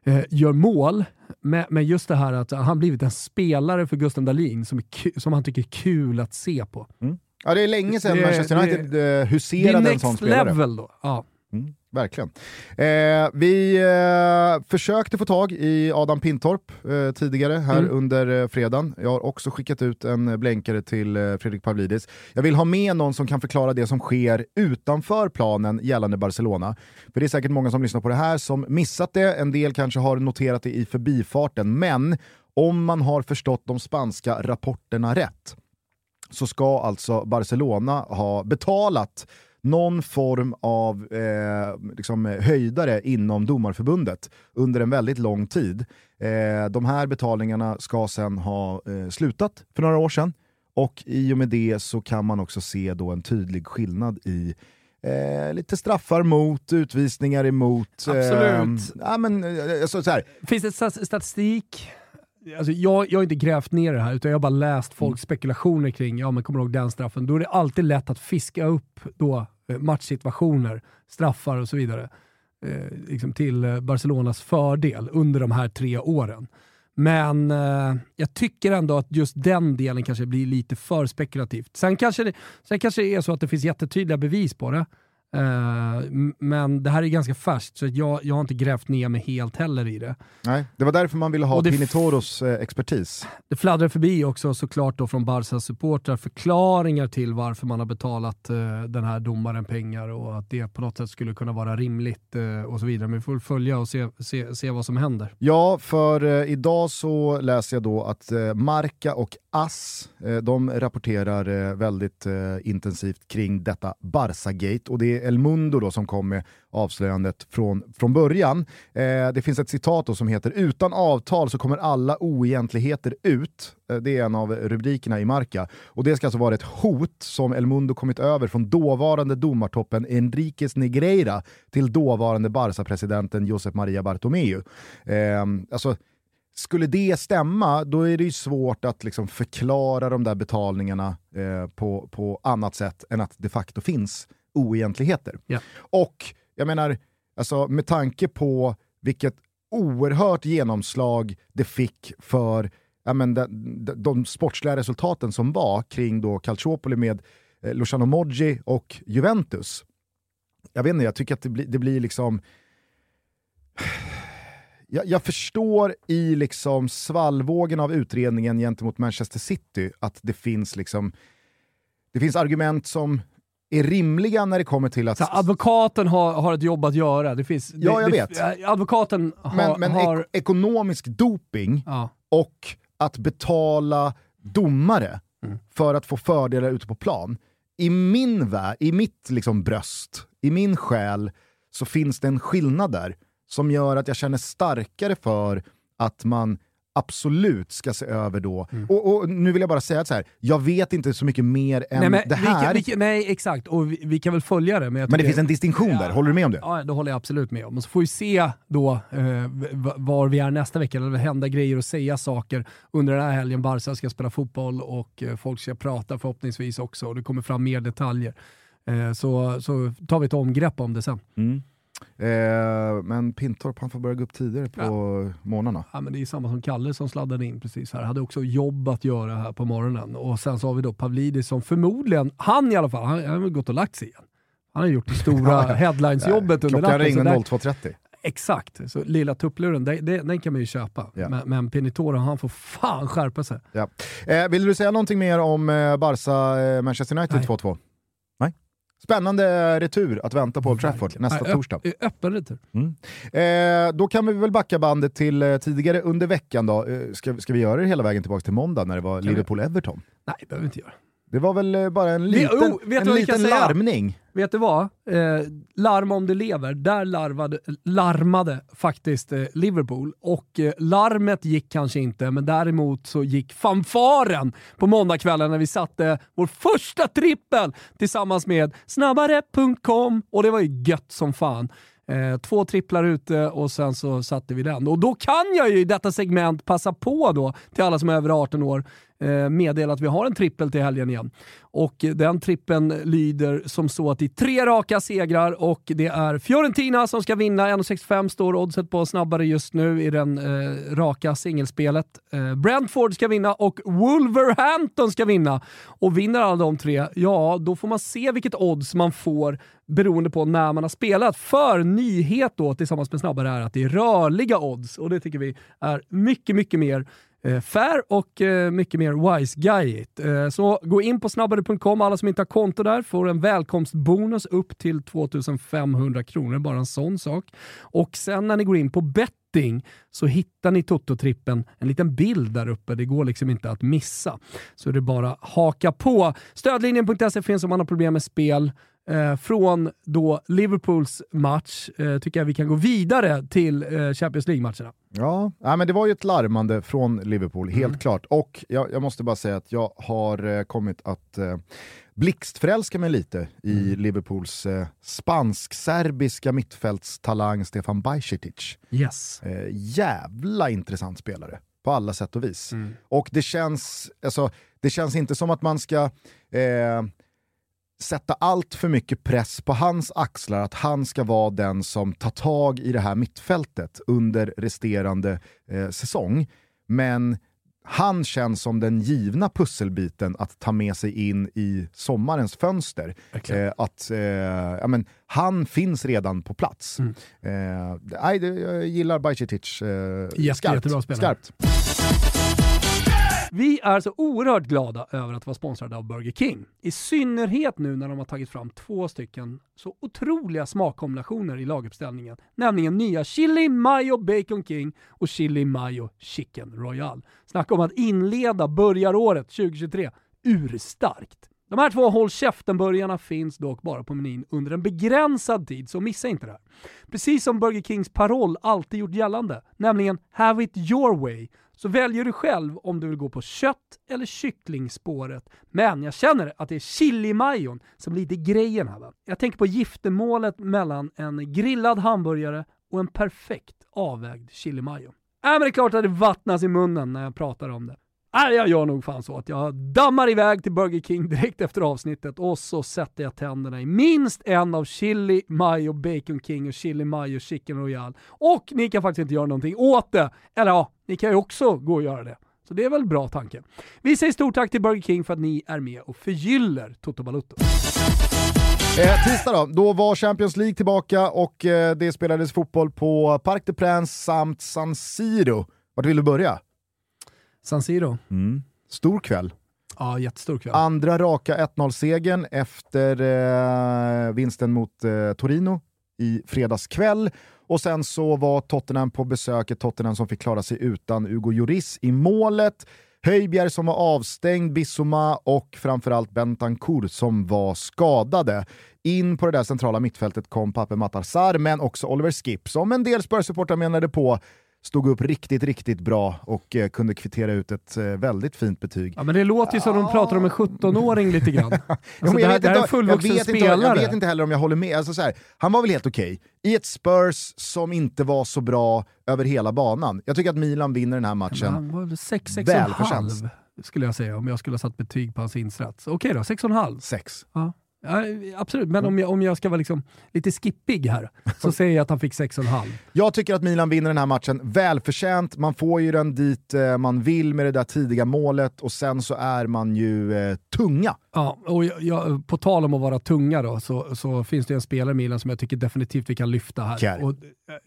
eh, gör mål, men, men, just det här att han blivit en spelare för Gustav Dahlin som, som han tycker är kul att se på. Mm. Ja, det är länge sedan det, Manchester United det, huserade en sån spelare. Det är next level då. Ja. Mm, verkligen. Eh, vi eh, försökte få tag i Adam Pintorp eh, tidigare här mm. under eh, fredagen. Jag har också skickat ut en blänkare till eh, Fredrik Pavlidis. Jag vill ha med någon som kan förklara det som sker utanför planen gällande Barcelona. För det är säkert många som lyssnar på det här som missat det, en del kanske har noterat det i förbifarten, men om man har förstått de spanska rapporterna rätt så ska alltså Barcelona ha betalat någon form av eh, liksom höjdare inom domarförbundet under en väldigt lång tid. Eh, de här betalningarna ska sen ha eh, slutat för några år sedan och i och med det så kan man också se då en tydlig skillnad i Eh, lite straffar mot, utvisningar emot. Absolut. Eh, ja, men, eh, så här. Finns det statistik? Alltså jag, jag har inte grävt ner det här, utan jag har bara läst folks mm. spekulationer kring, ja men kommer du ihåg den straffen? Då är det alltid lätt att fiska upp då eh, matchsituationer, straffar och så vidare, eh, liksom till eh, Barcelonas fördel under de här tre åren. Men eh, jag tycker ändå att just den delen kanske blir lite för spekulativt. Sen kanske det, sen kanske det är så att det finns jättetydliga bevis på det. Uh, men det här är ganska färskt, så jag, jag har inte grävt ner mig helt heller i det. Nej, det var därför man ville ha Pinitoros eh, expertis. Det fladdrar förbi också såklart då från Barcas supportrar förklaringar till varför man har betalat uh, den här domaren pengar och att det på något sätt skulle kunna vara rimligt och så vidare. Men vi får följa och se, se, se vad som händer. Ja, för idag så läser jag då att Marca och Ass, de rapporterar väldigt intensivt kring detta Barca-gate och det El Mundo då, som kom med avslöjandet från, från början. Eh, det finns ett citat då som heter “Utan avtal så kommer alla oegentligheter ut”. Eh, det är en av rubrikerna i Marca. Och det ska alltså vara ett hot som El Mundo kommit över från dåvarande domartoppen Enriquez Negreira till dåvarande Barca-presidenten Josep Maria Bartomeu. Eh, alltså, skulle det stämma, då är det ju svårt att liksom förklara de där betalningarna eh, på, på annat sätt än att de facto finns oegentligheter. Yeah. Och jag menar, alltså, med tanke på vilket oerhört genomslag det fick för ja, men de, de, de sportsliga resultaten som var kring då Calciopoli med eh, Luciano Moggi och Juventus. Jag vet inte, jag tycker att det, blir, det blir liksom... Jag, jag, förstår i liksom svallvågen av utredningen gentemot Manchester City att det finns liksom det finns argument som är rimliga när det kommer till att... Så advokaten har, har ett jobb att göra. Det finns, ja, jag det, vet. Advokaten har... Men, men har... Ek ekonomisk doping ja. och att betala domare mm. för att få fördelar ute på plan. I min värld, i mitt liksom bröst, i min själ, så finns det en skillnad där som gör att jag känner starkare för att man absolut ska se över då. Mm. Och, och, nu vill jag bara säga så här, jag vet inte så mycket mer än nej, det här. Vi, vi, nej, exakt, och vi, vi, kan väl följa det. Men, men det finns en distinktion ja, där, håller du med om det? Ja, det håller jag absolut med om. Och så får vi se då eh, var vi är nästa vecka, det hända grejer och säga saker under den här helgen. Barca ska spela fotboll och eh, folk ska prata förhoppningsvis också och det kommer fram mer detaljer. Eh, så, så tar vi ett omgrepp om det sen. Mm. Eh, men Pintorp han får börja gå upp tidigare på ja. morgnarna. Ja, men det är samma som Kalle som sladdade in precis här. Hade också jobb att göra här på morgonen. Och sen så har vi då Pavlidis som förmodligen, han i alla fall, han, han har gått och lagt sig igen. Han har gjort det stora headlinesjobbet under natten. Klockan ringde 02.30. Exakt, så lilla tuppluren, den, den kan man ju köpa. Ja. Men, men Pinitoro, han får fan skärpa sig. Ja. Eh, vill du säga någonting mer om eh, Barca-Manchester eh, United 2-2? Spännande retur att vänta på Old Trafford nästa ja, torsdag. Öppen retur. Mm. Eh, då kan vi väl backa bandet till eh, tidigare under veckan. Då. Eh, ska, ska vi göra det hela vägen tillbaka till måndag när det var Liverpool-Everton? Nej, det behöver vi inte göra. Det var väl eh, bara en liten, oh, en liten larmning. Vet du vad? Eh, larm om du lever. Där larvade, larmade faktiskt eh, Liverpool. Och eh, larmet gick kanske inte, men däremot så gick fanfaren på måndagskvällen när vi satte vår första trippel tillsammans med snabbare.com. Och det var ju gött som fan. Eh, två tripplar ute och sen så satte vi den. Och då kan jag ju i detta segment passa på då till alla som är över 18 år Eh, meddela att vi har en trippel till helgen igen. Och den trippeln lyder som så att det är tre raka segrar och det är Fiorentina som ska vinna. 1,65 står oddset på snabbare just nu i den eh, raka singelspelet. Eh, Brentford ska vinna och Wolverhampton ska vinna. Och vinner alla de tre, ja då får man se vilket odds man får beroende på när man har spelat. För nyhet då tillsammans med snabbare är att det är rörliga odds och det tycker vi är mycket, mycket mer Eh, fair och eh, mycket mer wise guyigt. Eh, så gå in på snabbare.com. Alla som inte har konto där får en välkomstbonus upp till 2500 kronor, bara en sån sak. Och sen när ni går in på betting så hittar ni Toto-trippen, en liten bild där uppe. Det går liksom inte att missa. Så det är bara haka på. Stödlinjen.se finns om man har problem med spel. Eh, från då Liverpools match eh, tycker jag vi kan gå vidare till eh, Champions League-matcherna. Ja, ja, men det var ju ett larmande från Liverpool, helt mm. klart. Och jag, jag, måste bara säga att jag har eh, kommit att eh, blixtförälska mig lite i mm. Liverpools eh, spansk-serbiska mittfältstalang Stefan Bajcetic. Yes. Jävla intressant spelare på alla sätt och vis. Mm. Och det känns, alltså, det känns inte som att man ska eh, sätta allt för mycket press på hans axlar, att han ska vara den som tar tag i det här mittfältet under resterande eh, säsong. Men han känns som den givna pusselbiten att ta med sig in i sommarens fönster. Eh, att, eh, ja, men, han finns redan på plats. Mm. Eh, jag gillar Bajcetic eh, skarpt. skarpt. Vi är så oerhört glada över att vara sponsrade av Burger King. I synnerhet nu när de har tagit fram två stycken så otroliga smakkombinationer i laguppställningen. Nämligen nya Chili Mayo Bacon King och Chili Mayo Chicken Royal. Snacka om att inleda börjaråret 2023 urstarkt. De här två håll käften-burgarna finns dock bara på menyn under en begränsad tid, så missa inte det här. Precis som Burger Kings paroll alltid gjort gällande, nämligen “Have it your way”, så väljer du själv om du vill gå på kött eller kycklingspåret. Men jag känner att det är chilimajon som blir lite grejen här. Va? Jag tänker på giftermålet mellan en grillad hamburgare och en perfekt avvägd chilimajo. Äh, men det är klart att det vattnas i munnen när jag pratar om det. Nej, jag gör nog fan så att jag dammar iväg till Burger King direkt efter avsnittet och så sätter jag tänderna i minst en av chili mayo bacon king och chili mayo chicken royal. Och ni kan faktiskt inte göra någonting åt det. Eller ja, ni kan ju också gå och göra det. Så det är väl bra tanke. Vi säger stort tack till Burger King för att ni är med och förgyller Toto Balutto. Eh, tisdag då, då var Champions League tillbaka och eh, det spelades fotboll på Parc des Princes samt San Siro. Vart vill du börja? San Siro. Mm. Stor kväll. Ja, jättestor kväll. Andra raka 1-0-segern efter eh, vinsten mot eh, Torino i fredags kväll. Och sen så var Tottenham på besök, ett Tottenham som fick klara sig utan Ugo Lloris i målet. Höjbjerg som var avstängd, Bissoma och framförallt Bentancourt som var skadade. In på det där centrala mittfältet kom Pape Matarsar, men också Oliver Skip som en del Spurs-supportrar menade på stod upp riktigt, riktigt bra och eh, kunde kvittera ut ett eh, väldigt fint betyg. Ja, men det låter ju som de pratar om en 17-åring lite grann. Alltså, men det, jag här, vet det här är en inte- fullvuxen jag vet inte- spelare. Jag vet inte heller om jag håller med. Alltså så här, han var väl helt okej. I ett Spurs som inte var så bra över hela banan. Jag tycker att Milan vinner den här matchen. han var 6, Välförtjänt. 6,5 skulle jag säga om jag skulle ha satt betyg på hans insats. Okej då, 6,5. Sex. Ja. Ja, absolut, men om jag, om jag ska vara liksom lite skippig här så säger jag att han fick 6,5. Jag tycker att Milan vinner den här matchen välförtjänt. Man får ju den dit eh, man vill med det där tidiga målet och sen så är man ju eh, tunga. Ja, och jag, jag, på tal om att vara tunga då, så, så finns det en spelare i Milan som jag tycker definitivt vi kan lyfta här. Kjär. Och, eh,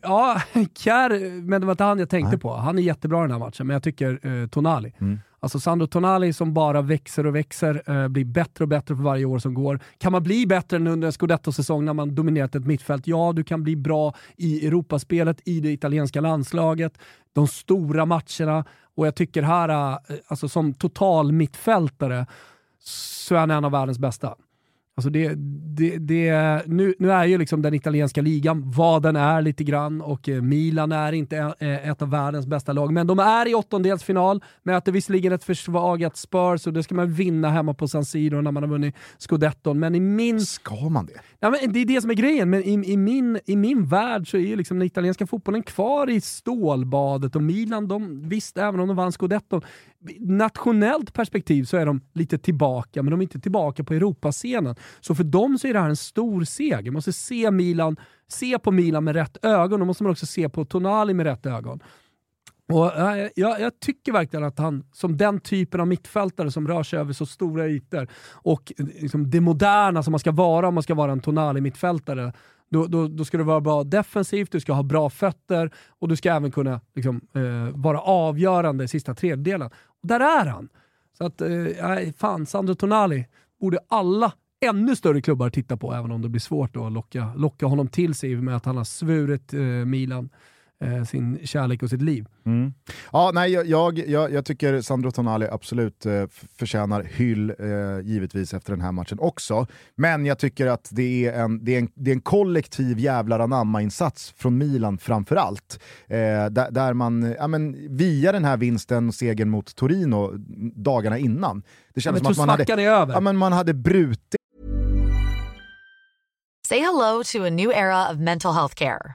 ja, Kjär, men det var inte han jag tänkte på. Han är jättebra i den här matchen, men jag tycker eh, Tonali. Mm. Alltså Sandro Tonali som bara växer och växer, eh, blir bättre och bättre för varje år som går. Kan man bli bättre än under en scudetto-säsong när man dominerat ett mittfält? Ja, du kan bli bra i Europaspelet, i det italienska landslaget, de stora matcherna. Och jag tycker här, eh, alltså som total mittfältare, så är han en av världens bästa. Alltså det, det, det, nu, nu är ju liksom den italienska ligan vad den är lite grann och eh, Milan är inte eh, ett av världens bästa lag, men de är i åttondelsfinal, möter visserligen ett försvagat Spurs och det ska man vinna hemma på San Siro när man har vunnit scudetton, men i min Ska man det? Ja, men det är det som är grejen, men i, i, min, i min värld så är ju liksom den italienska fotbollen kvar i stålbadet och Milan, de, visst även om de vann scudetton, nationellt perspektiv så är de lite tillbaka, men de är inte tillbaka på Europascenen. Så för dem så är det här en stor seger. Man måste se Milan, se på Milan med rätt ögon, då måste man också se på Tonali med rätt ögon. Och, jag, jag, jag tycker verkligen att han, som den typen av mittfältare som rör sig över så stora ytor och liksom det moderna som man ska vara om man ska vara en Tonali-mittfältare, då, då, då ska du vara bra defensivt, du ska ha bra fötter och du ska även kunna liksom, eh, vara avgörande i sista tredjedelen. Där är han! Så att, eh, fan, Sandro Tonali borde alla ännu större klubbar titta på, även om det blir svårt då att locka, locka honom till sig med att han har svurit eh, Milan eh, sin kärlek och sitt liv. Ja, nej, jag, jag, jag, tycker Sandro Tonali absolut eh, förtjänar hyll, eh, givetvis efter den här matchen också. Men jag tycker att det är en, det är en, det är en kollektiv jävlar anamma-insats från Milan framförallt. Eh, där, där man, ja, men, via den här vinsten, segern mot Torino dagarna innan, det kändes som att man hade, över. ja, men man hade brutit Say hello to a new era of mental health care.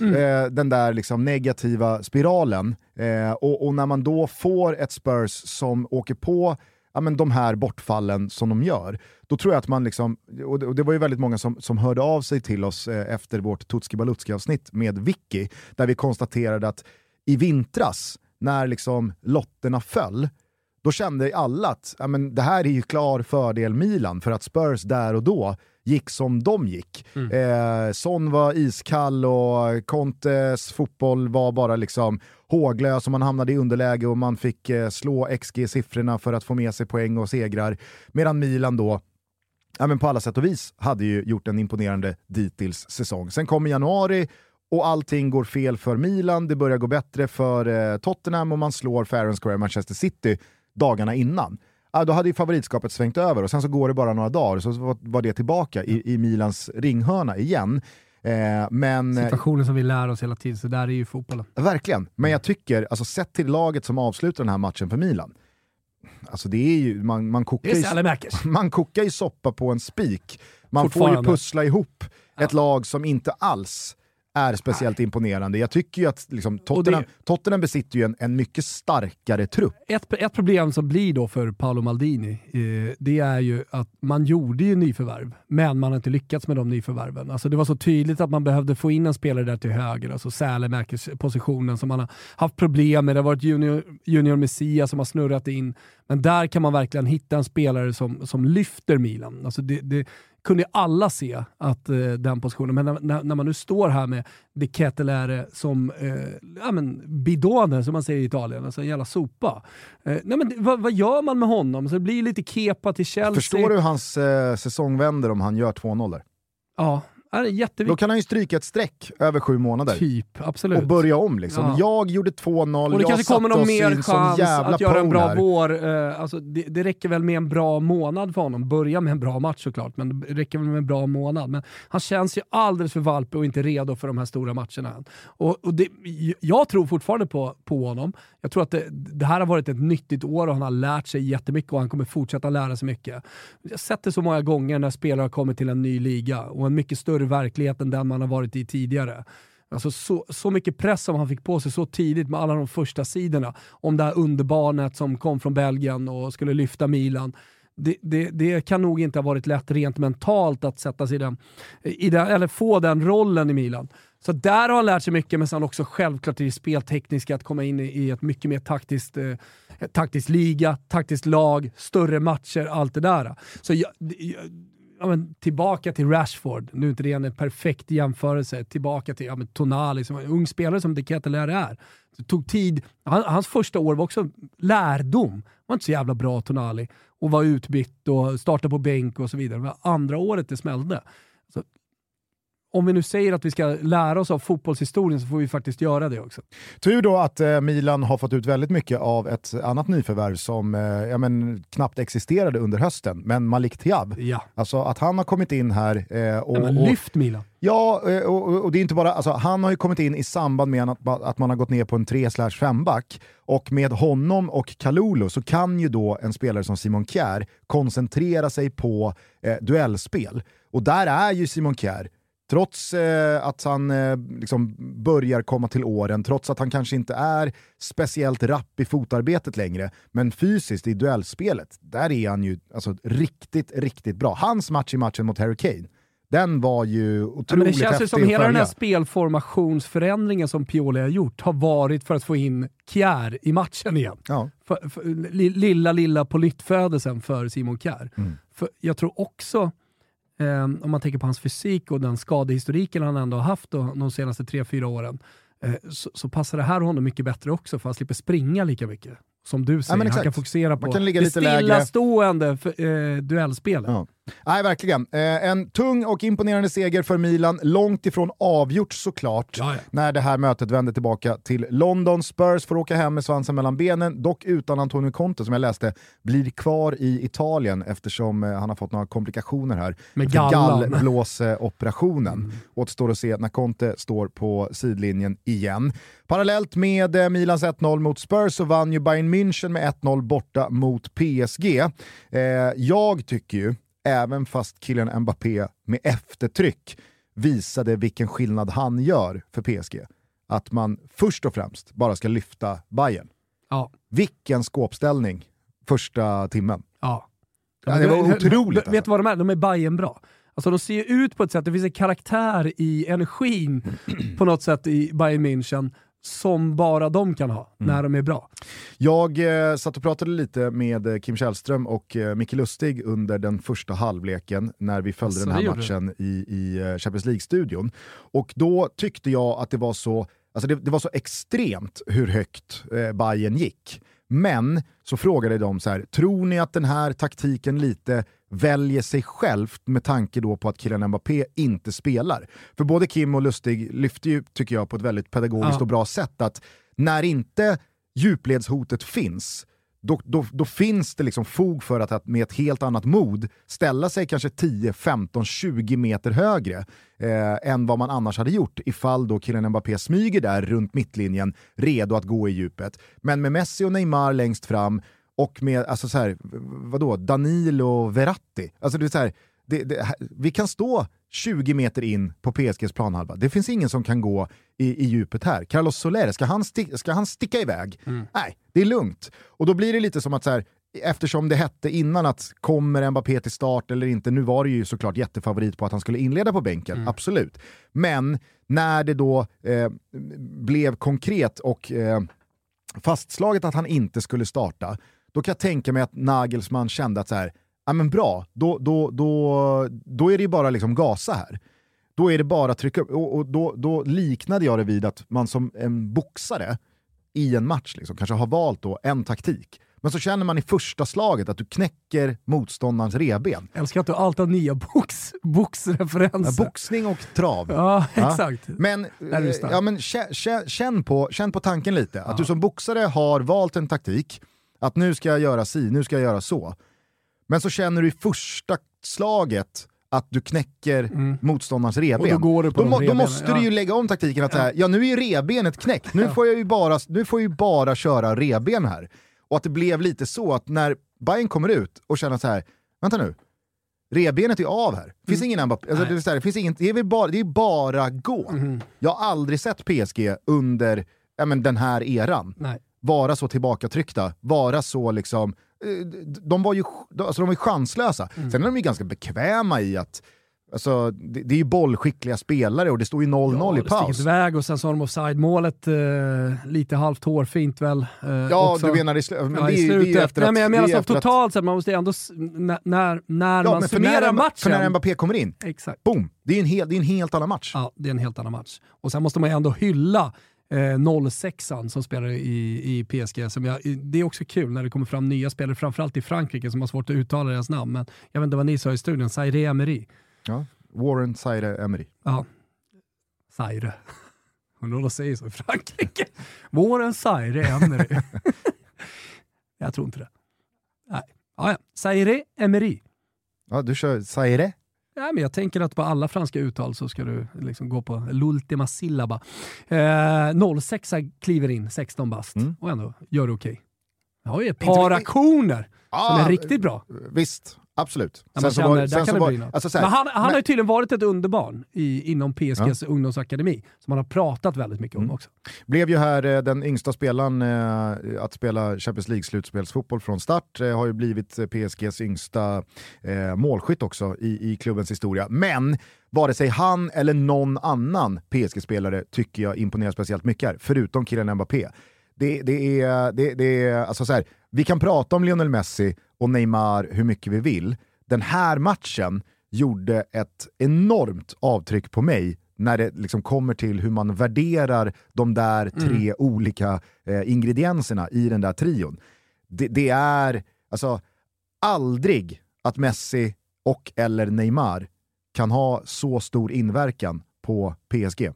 Eh, den där liksom negativa spiralen. Eh, och, och när man då får ett Spurs som åker på ja, men de här bortfallen som de gör, då tror jag att man, liksom, och det, och det var ju väldigt många som, som hörde av sig till oss eh, efter vårt Tutski Balutski avsnitt med Vicky, där vi konstaterade att i vintras, när liksom lotterna föll, då kände alla att ja, men det här är ju klar fördel Milan, för att Spurs där och då gick som de gick. Eh, Son var iskall och Contes fotboll var bara liksom håglös och man hamnade i underläge och man fick eh, slå XG-siffrorna för att få med sig poäng och segrar. Medan Milan då ja, men på alla sätt och vis hade ju gjort en imponerande dittills säsong. Sen kommer januari och allting går fel för Milan, det börjar gå bättre för eh, Tottenham och man slår Fair Square Manchester City dagarna innan. Ja, då hade ju favoritskapet svängt över och sen så går det bara några dagar så var det tillbaka i, i Milans ringhörna igen. Eh, men, Situationen som vi lär oss hela tiden, så där är ju fotbollen. Verkligen, men jag tycker, alltså, sett till laget som avslutar den här matchen för Milan, alltså det är ju, man, man, kokar, ju, man kokar ju soppa på en spik. Man får ju pussla ihop ja. ett lag som inte alls är speciellt Nej. imponerande. Jag tycker ju att liksom, Tottenham, det, Tottenham besitter ju en, en mycket starkare trupp. Ett, ett problem som blir då för Paolo Maldini, eh, det är ju att man gjorde ju nyförvärv, men man har inte lyckats med de nyförvärven. Alltså det var så tydligt att man behövde få in en spelare där till höger, alltså Sälemäkers positionen som man har haft problem med. Det har varit Junior, junior Messias som har snurrat in, men där kan man verkligen hitta en spelare som, som lyfter Milan. Alltså det, det kunde alla se att eh, den positionen, men när, när, man nu står här med De Ketelere som eh, ja, men bidone, som man säger i Italien, alltså en jävla sopa. Eh, nej, men, vad, vad, gör man med honom? Så det blir lite kepa till Chelsea. Förstår du hur hans eh, säsong vänder om han gör 2-0? Ja, är Då kan han ju stryka ett streck över sju månader. Typ, absolut. Och börja om liksom. Ja. Jag gjorde 2-0, Och det kanske kommer någon mer chans att göra en bra här. vår. Uh, alltså, det, det, räcker väl med en bra månad för honom. Börja med en bra match såklart, men det räcker väl med en bra månad. Men han känns ju alldeles för valpig och inte redo för de här stora matcherna. Och, och det, jag tror fortfarande på, på honom. Jag tror att det, det, här har varit ett nyttigt år och han har lärt sig jättemycket och han kommer fortsätta lära sig mycket. Jag har sett det så många gånger när spelare har kommit till en ny liga och en mycket större verklighet än den man har varit i tidigare. Alltså så, så mycket press som han fick på sig så tidigt med alla de första sidorna om det här underbarnet som kom från Belgien och skulle lyfta Milan. Det, det, det, kan nog inte ha varit lätt rent mentalt att sätta sig i den, i den, eller få den rollen i Milan. Så där har han lärt sig mycket, men sen också självklart i det speltekniska, att komma in i ett mycket mer taktiskt, eh, taktiskt liga, taktiskt lag, större matcher, allt det där. Så jag, ja, men, tillbaka till Rashford, nu är inte det en perfekt jämförelse, tillbaka till ja, men, Tonali, som en ung spelare som De är. Det tog tid. Han, hans första år var också lärdom. Han var inte så jävla bra Tonali och var utbytt och startade på bänk och så vidare. Det var andra året det smällde. Så om vi nu säger att vi ska lära oss av fotbollshistorien så får vi faktiskt göra det också. Tur då att eh, Milan har fått ut väldigt mycket av ett annat nyförvärv som eh, ja, men, knappt existerade under hösten, men Malik Thiab. Ja. Alltså att han har kommit in här eh, och... Ja, lyft Milan! Ja, eh, och, och, det är inte bara, alltså, han har ju kommit in i samband med att, att man har gått ner på en 3-5 back och med honom och Kalulu så kan ju då en spelare som Simon Kjär koncentrera sig på eh, duellspel. Och där är ju Simon Kjär Trots eh, att han eh, liksom börjar komma till åren, trots att han kanske inte är speciellt rapp i fotarbetet längre, men fysiskt i duellspelet, där är han ju alltså, riktigt, riktigt bra. Hans match i matchen mot Harry Kane, den var ju otroligt ja, men Det känns ju som hela den här spelformationsförändringen som Pioli har gjort har varit för att få in Kjär i matchen igen. Ja. För, för, lilla, lilla på nyttfödelsen för Simon Kjär. Mm. För jag tror också eh, om man tänker på hans fysik och den skadehistoriken han ändå har haft då, de senaste tre fyra åren, eh, så, så, passar det här honom mycket bättre också för han slipper springa lika mycket. Som du säger, ja, han kan fokusera på kan det stillastående eh, duellspelet. Ja. Nej, verkligen. Eh, en tung och imponerande seger för Milan, långt ifrån avgjort såklart, ja, ja. när det här mötet vände tillbaka till London. Spurs får åka hem med svansen mellan benen, dock utan Antonio Conte som jag läste blir kvar i Italien eftersom eh, han har fått några komplikationer här. Med gallblåsoperationen. Mm. Återstår att se när Conte står på sidlinjen igen. Parallellt med eh, Milans 1-0 mot Spurs så vann ju Bayern München med 1-0 borta mot PSG. Eh, jag tycker ju även fast killen Mbappé med eftertryck visade vilken skillnad han gör för PSG. Att man först och främst bara ska lyfta Bayern. Ja. Vilken skåpställning första timmen. Ja. ja det var otroligt. Vet du alltså. vad de är? De är Bayern bra. Alltså de ser ut på ett sätt, det finns en karaktär i energin på något sätt i Bayern München som bara de kan ha mm. när de är bra. Jag eh, satt och pratade lite med eh, Kim Källström och eh, Micke Lustig under den första halvleken när vi följde alltså, den här matchen i, i eh, Champions League-studion. Och då tyckte jag att det var så, alltså det, det var så extremt hur högt eh, Bayern gick. Men så frågade de så här, tror ni att den här taktiken lite väljer sig självt med tanke då på att killen Mbappé inte spelar? För både Kim och Lustig lyfte ju, tycker jag, på ett väldigt pedagogiskt ja. och bra sätt att när inte djupledshotet finns, då, då, då, finns det liksom fog för att, att med ett helt annat mod ställa sig kanske 10, 15, 20 meter högre eh, än vad man annars hade gjort ifall då killen Mbappé smyger där runt mittlinjen, redo att gå i djupet. Men med Messi och Neymar längst fram och med, alltså så här, vadå, Danilo Verratti. Alltså det är så här, det, det, vi kan stå 20 meter in på PSGs planhalva. Det finns ingen som kan gå i, i djupet här. Carlos Soler, ska han, sti ska han sticka iväg? Mm. Nej, det är lugnt. Och då blir det lite som att så här, eftersom det hette innan att kommer Mbappé till start eller inte, nu var det ju såklart jättefavorit på att han skulle inleda på bänken, mm. absolut. Men när det då eh, blev konkret och eh, fastslaget att han inte skulle starta, då kan jag tänka mig att Nagelsmann kände att så här, ja men bra, då, då, då, då är det ju bara liksom gasa här. Då är det bara att trycka upp, och, och då, då liknade jag det vid att man som en boxare i en match liksom, kanske har valt då en taktik. Men så känner man i första slaget att du knäcker motståndarens reben. Jag älskar att du alltid har nya box, boxreferenser. Ja, boxning och trav. Ja, exakt. Ja. Men, ja, men känn, känn, på, känn på tanken lite. Att du som boxare har valt en taktik, att nu ska jag göra si, nu ska jag göra så. Men så känner du i första slaget att du knäcker mm. motståndarens reben. då, då, må, då måste ja. du ju lägga om taktiken att ja. Här, ja nu är ju rebenet knäckt, nu får jag ju bara, nu får jag ju bara köra reben här. Och att det blev lite så att när Bayern kommer ut och känner så här, vänta nu, rebenet är av här. Finns mm. ingen Mbappé, alltså, det, är det, finns ingen, det är bara, det är bara gå. Mm. Jag har aldrig sett PSG under ja, men, den här eran Nej. Vara så tillbakatryckta, vara så liksom Eh, de var ju, alltså de var ju chanslösa. Mm. Sen är de ju ganska bekväma i att Alltså, det, det är ju bollskickliga spelare och det står ju 0-0 ja, i paus. iväg och sen så har de offside-målet eh, lite halvt hårfint väl. Eh, ja, också. du menar i, sl men ja, det, i slutet. Det efter Nej, men jag menar så totalt sett, man måste ändå, när, när ja, man summerar när, matchen. För när Mbappé kommer in, Exakt. boom! Det är, en hel, det är en helt annan match. Ja, det är en helt annan match. Och sen måste man ju ändå hylla eh, 06 som spelar i, i PSG. Som jag, det är också kul när det kommer fram nya spelare, framförallt i Frankrike som har svårt att uttala deras namn. Men jag vet inte vad ni sa i studion, Zaire Emery. Ja, Warren Zaire Emery. Ja, Zaire. Undrar vad de säger så i Frankrike. Warren Zaire Emery. jag tror inte det. Nej. Ja, ja. Zaire Emery. Ja, du kör Zaire? Nej, men jag tänker att på alla franska uttal så ska du liksom gå på l'ultima syllaba. Eh, 06 kliver in, 16 bast, mm. och ändå gör det okej. Okay. Jag har ju ett par aktioner som är riktigt bra. Visst, Absolut. Sen känner, var, sen var, alltså här, men han, han men, har ju tydligen varit ett underbarn i, inom PSGs ja. ungdomsakademi, som man har pratat väldigt mycket om mm. också. Blev ju här eh, den yngsta spelaren eh, att spela Champions League-slutspelsfotboll från start, eh, har ju blivit eh, PSGs yngsta eh, målskytt också i, i klubbens historia. Men vare sig han eller någon annan PSG-spelare tycker jag imponerar speciellt mycket här, förutom killen Mbappé. Det, det, är, det, det är, alltså så här, vi kan prata om Lionel Messi och Neymar hur mycket vi vill. Den här matchen gjorde ett enormt avtryck på mig när det liksom kommer till hur man värderar de där mm. tre mm. olika eh, ingredienserna i den där trion. Det, det, är alltså aldrig att Messi och eller Neymar kan ha så stor inverkan på PSG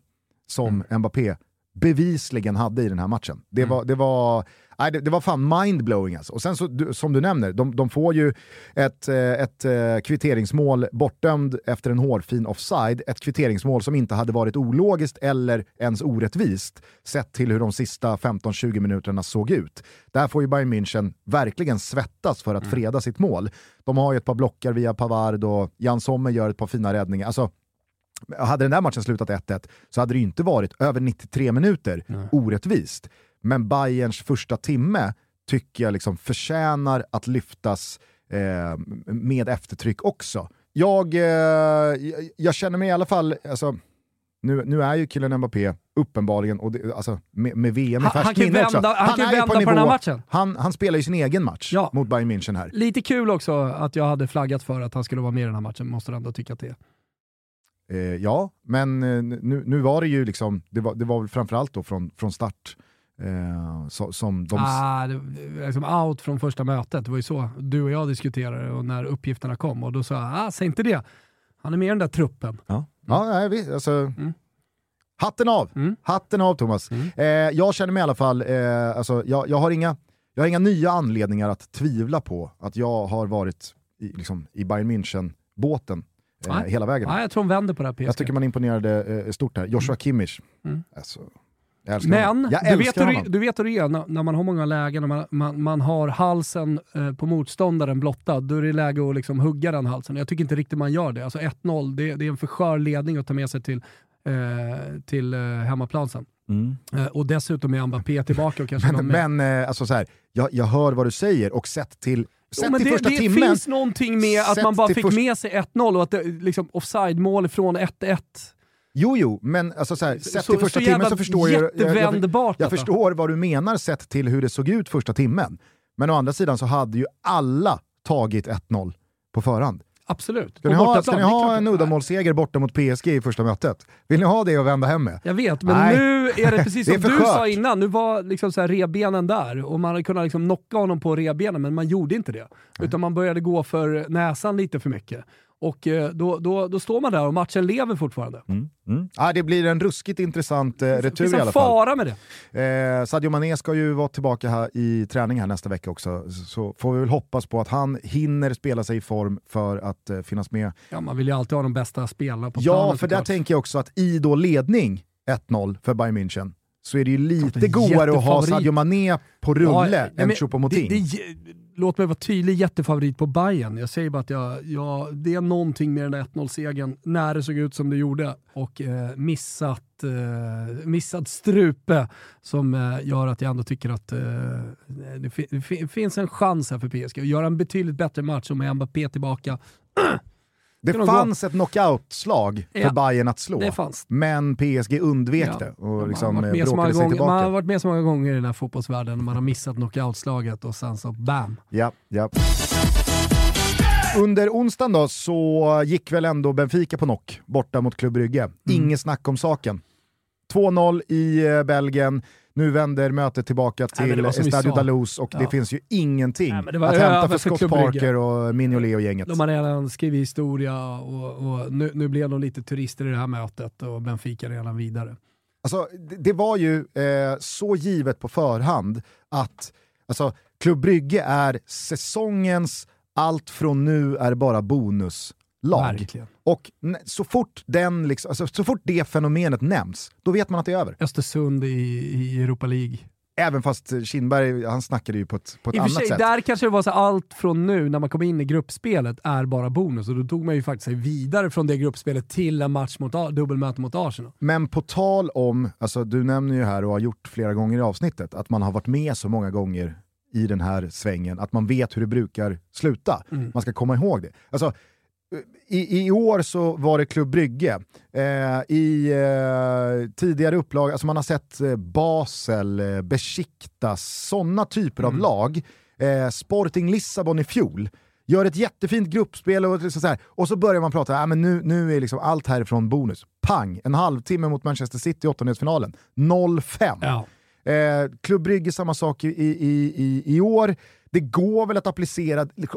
som mm. Mbappé bevisligen hade i den här matchen. Det mm. var, det var Nej, det, det, var fan mindblowing alltså. Och sen så, du, som du nämner, de, de får ju ett, eh, ett, ett eh, kvitteringsmål bortdömd efter en hårfin offside. Ett kvitteringsmål som inte hade varit ologiskt eller ens orättvist sett till hur de sista 15-20 minuterna såg ut. Där får ju Bayern München verkligen svettas för att mm. freda sitt mål. De har ju ett par blockar via Pavard och Jan Sommer gör ett par fina räddningar. Alltså, hade den där matchen slutat 1-1 så hade det inte varit över 93 minuter mm. orättvist. Men Bayerns första timme tycker jag liksom förtjänar att lyftas eh, med eftertryck också. Jag, eh, jag känner mig i alla fall, alltså, nu, nu är ju killen Mbappé uppenbarligen, och det, alltså, med, med VM i färskt minne också. Han, han kan ju vända på, på den här matchen. Han, han spelar ju sin egen match ja. mot Bayern München här. Lite kul också att jag hade flaggat för att han skulle vara med i den här matchen, måste du ändå tycka att det är. Eh, ja, men eh, nu, nu var det ju liksom, det var, det var väl framförallt då från, från start Eh, så, som de... Ah, det, liksom out från första mötet, det var ju så du och jag diskuterade och när uppgifterna kom och då sa jag, ah, säg inte det. Han är med i den där truppen. Ja, ja nej, vi, alltså, mm. Hatten av! Mm. Hatten av Thomas. Mm. Eh, jag känner mig i alla fall, eh, alltså, jag, jag, har inga, jag har inga nya anledningar att tvivla på att jag har varit i, liksom, i Bayern München-båten eh, hela vägen. Nej, jag tror de vänder på det här PSG. Jag tycker man imponerade eh, stort här. Joshua mm. Kimmich. Mm. Alltså, men du vet, hur, du vet hur det är när, när man har många lägen och man, man, man har halsen eh, på motståndaren blottad, då är det läge att liksom hugga den halsen. Jag tycker inte riktigt man gör det. Alltså 1-0, det, det, är en för skör ledning att ta med sig till, eh, till eh, hemmaplan sen. Mm. Eh, och dessutom är Mbappé tillbaka. Och kanske men men eh, alltså så här, jag, jag hör vad du säger och sett till Sett jo, till det, det timmen, finns någonting med att man bara fick först... med sig 1-0 och att det, liksom, offside-mål från 1-1 Jo, jo, men alltså så här, sett så, till första så timmen så förstår jag, jag, jag, jag förstår vad du menar sett till hur det såg ut första timmen. Men å andra sidan så hade ju alla tagit 1-0 på förhand. Absolut. Ska ni ha, ska ni ha en uddamålsseger borta mot PSG i första mötet? Vill ni ha det och vända hem med? Jag vet, men Nej. nu är det precis som det du sa innan. Nu var liksom så här rebenen där och man hade kunnat liksom knocka honom på rebenen, men man gjorde inte det. Utan man började gå för näsan lite för mycket. Och eh, då, då, då står man där och matchen lever fortfarande. Mm. Mm. Ah, det blir en ruskigt intressant eh, retur i alla fall. fara med det. Eh, Sadio Mané ska ju vara tillbaka här i träning här nästa vecka också, så får vi väl hoppas på att han hinner spela sig i form för att eh, finnas med. Ja, man vill ju alltid ha de bästa spelarna på ja, planen. Ja, för där tänker jag också att i då ledning 1-0 för Bayern München, så är det ju lite godare att ha Sadio Mané på rulle ja, än Choupo-Moting låt mig vara tydlig, jättefavorit på Bayern. Jag säger bara att jag, jag, det är någonting med den där 1-0-segern när det såg ut som det gjorde och eh, missat, eh, missat strupe som eh, gör att jag ändå tycker att eh, det, det finns en chans här för PSG att göra en betydligt bättre match och med Mbappé tillbaka. Det fanns ett knockout-slag för ja, Bayern att slå, men PSG undvek ja. det och liksom man, har eh, bråkade sig tillbaka. Man har varit med så många gånger i den här fotbollsvärlden, man har missat knockout-slaget och sen så BAM! Ja, ja. Under onsdagen då så gick väl ändå Benfica på knock borta mot Club Brygge. Mm. Inget snack om saken. 2-0 i eh, Belgien, nu vänder mötet tillbaka till Nej, Estadio Dalus och ja. det finns ju ingenting Nej, att hämta för Scott Parker och Mignolet och gänget. De har redan skrivit historia och, och nu, nu blev de lite turister i det här mötet och Benfica redan vidare. Alltså, det, det var ju eh, så givet på förhand att alltså, Klubb Brygge är säsongens allt från nu är bara bonus lag. Verkligen. Och så fort, den liksom, alltså, så fort det fenomenet nämns, då vet man att det är över. Östersund i, i Europa League. Även fast Kindberg, han snackade ju på ett, på ett annat sig, sätt. Där kanske det var så allt från nu, när man kom in i gruppspelet, är bara bonus. Och då tog man ju faktiskt sig vidare från det gruppspelet till en match mot, dubbelmöte mot Arsenal. Men på tal om, alltså du nämner ju här och har gjort flera gånger i avsnittet, att man har varit med så många gånger i den här svängen, att man vet hur det brukar sluta. Mm. Man ska komma ihåg det. Alltså, i, i år så var det Klubb Brygge. Eh, I eh, tidigare upplag, alltså man har sett eh, Basel, eh, Besiktas, sådana typer mm. av lag. Eh, Sporting Lissabon i fjol gör ett jättefint gruppspel och, så här, och så börjar man prata, äh, men nu, nu är liksom allt härifrån bonus. Pang! En halvtimme mot Manchester City i åttondelsfinalen. 0-5. Ja. Eh, Klubb Brygge samma sak i, i, i, i år. Det går väl att applicera, det,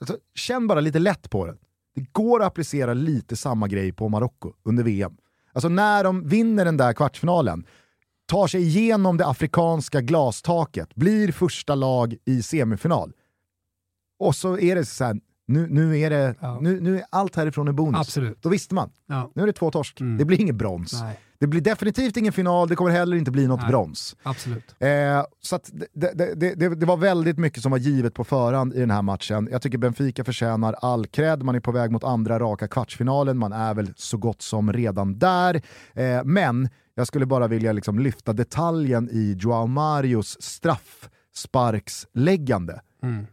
alltså, känn bara lite lätt på det. Det går att applicera lite samma grej på Marocko under VM. Alltså när de vinner den där kvartsfinalen, tar sig igenom det afrikanska glastaket, blir första lag i semifinal. Och så är det så här, nu, nu, är det, ja. nu, nu är allt härifrån en bonus. Absolut. Då visste man. Ja. Nu är det två torsk. Mm. Det blir inget brons. Nej. Det blir definitivt ingen final, det kommer heller inte bli något Nej, brons. Absolut. Eh, så det, det, det, det, var väldigt mycket som var givet på förhand i den här matchen. Jag tycker Benfica förtjänar all cred, man är på väg mot andra raka kvartsfinalen, man är väl så gott som redan där. Eh, men jag skulle bara vilja liksom lyfta detaljen i Joao Marios straffsparksläggande. Mm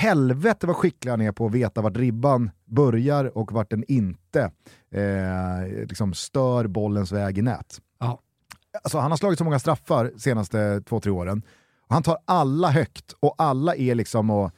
helvete vad skicklig han är på att veta vart ribban börjar och vart den inte eh, liksom stör bollens väg i nät. Ja. Alltså, han har slagit så många straffar de senaste två, tre åren. Han tar alla högt och alla är liksom och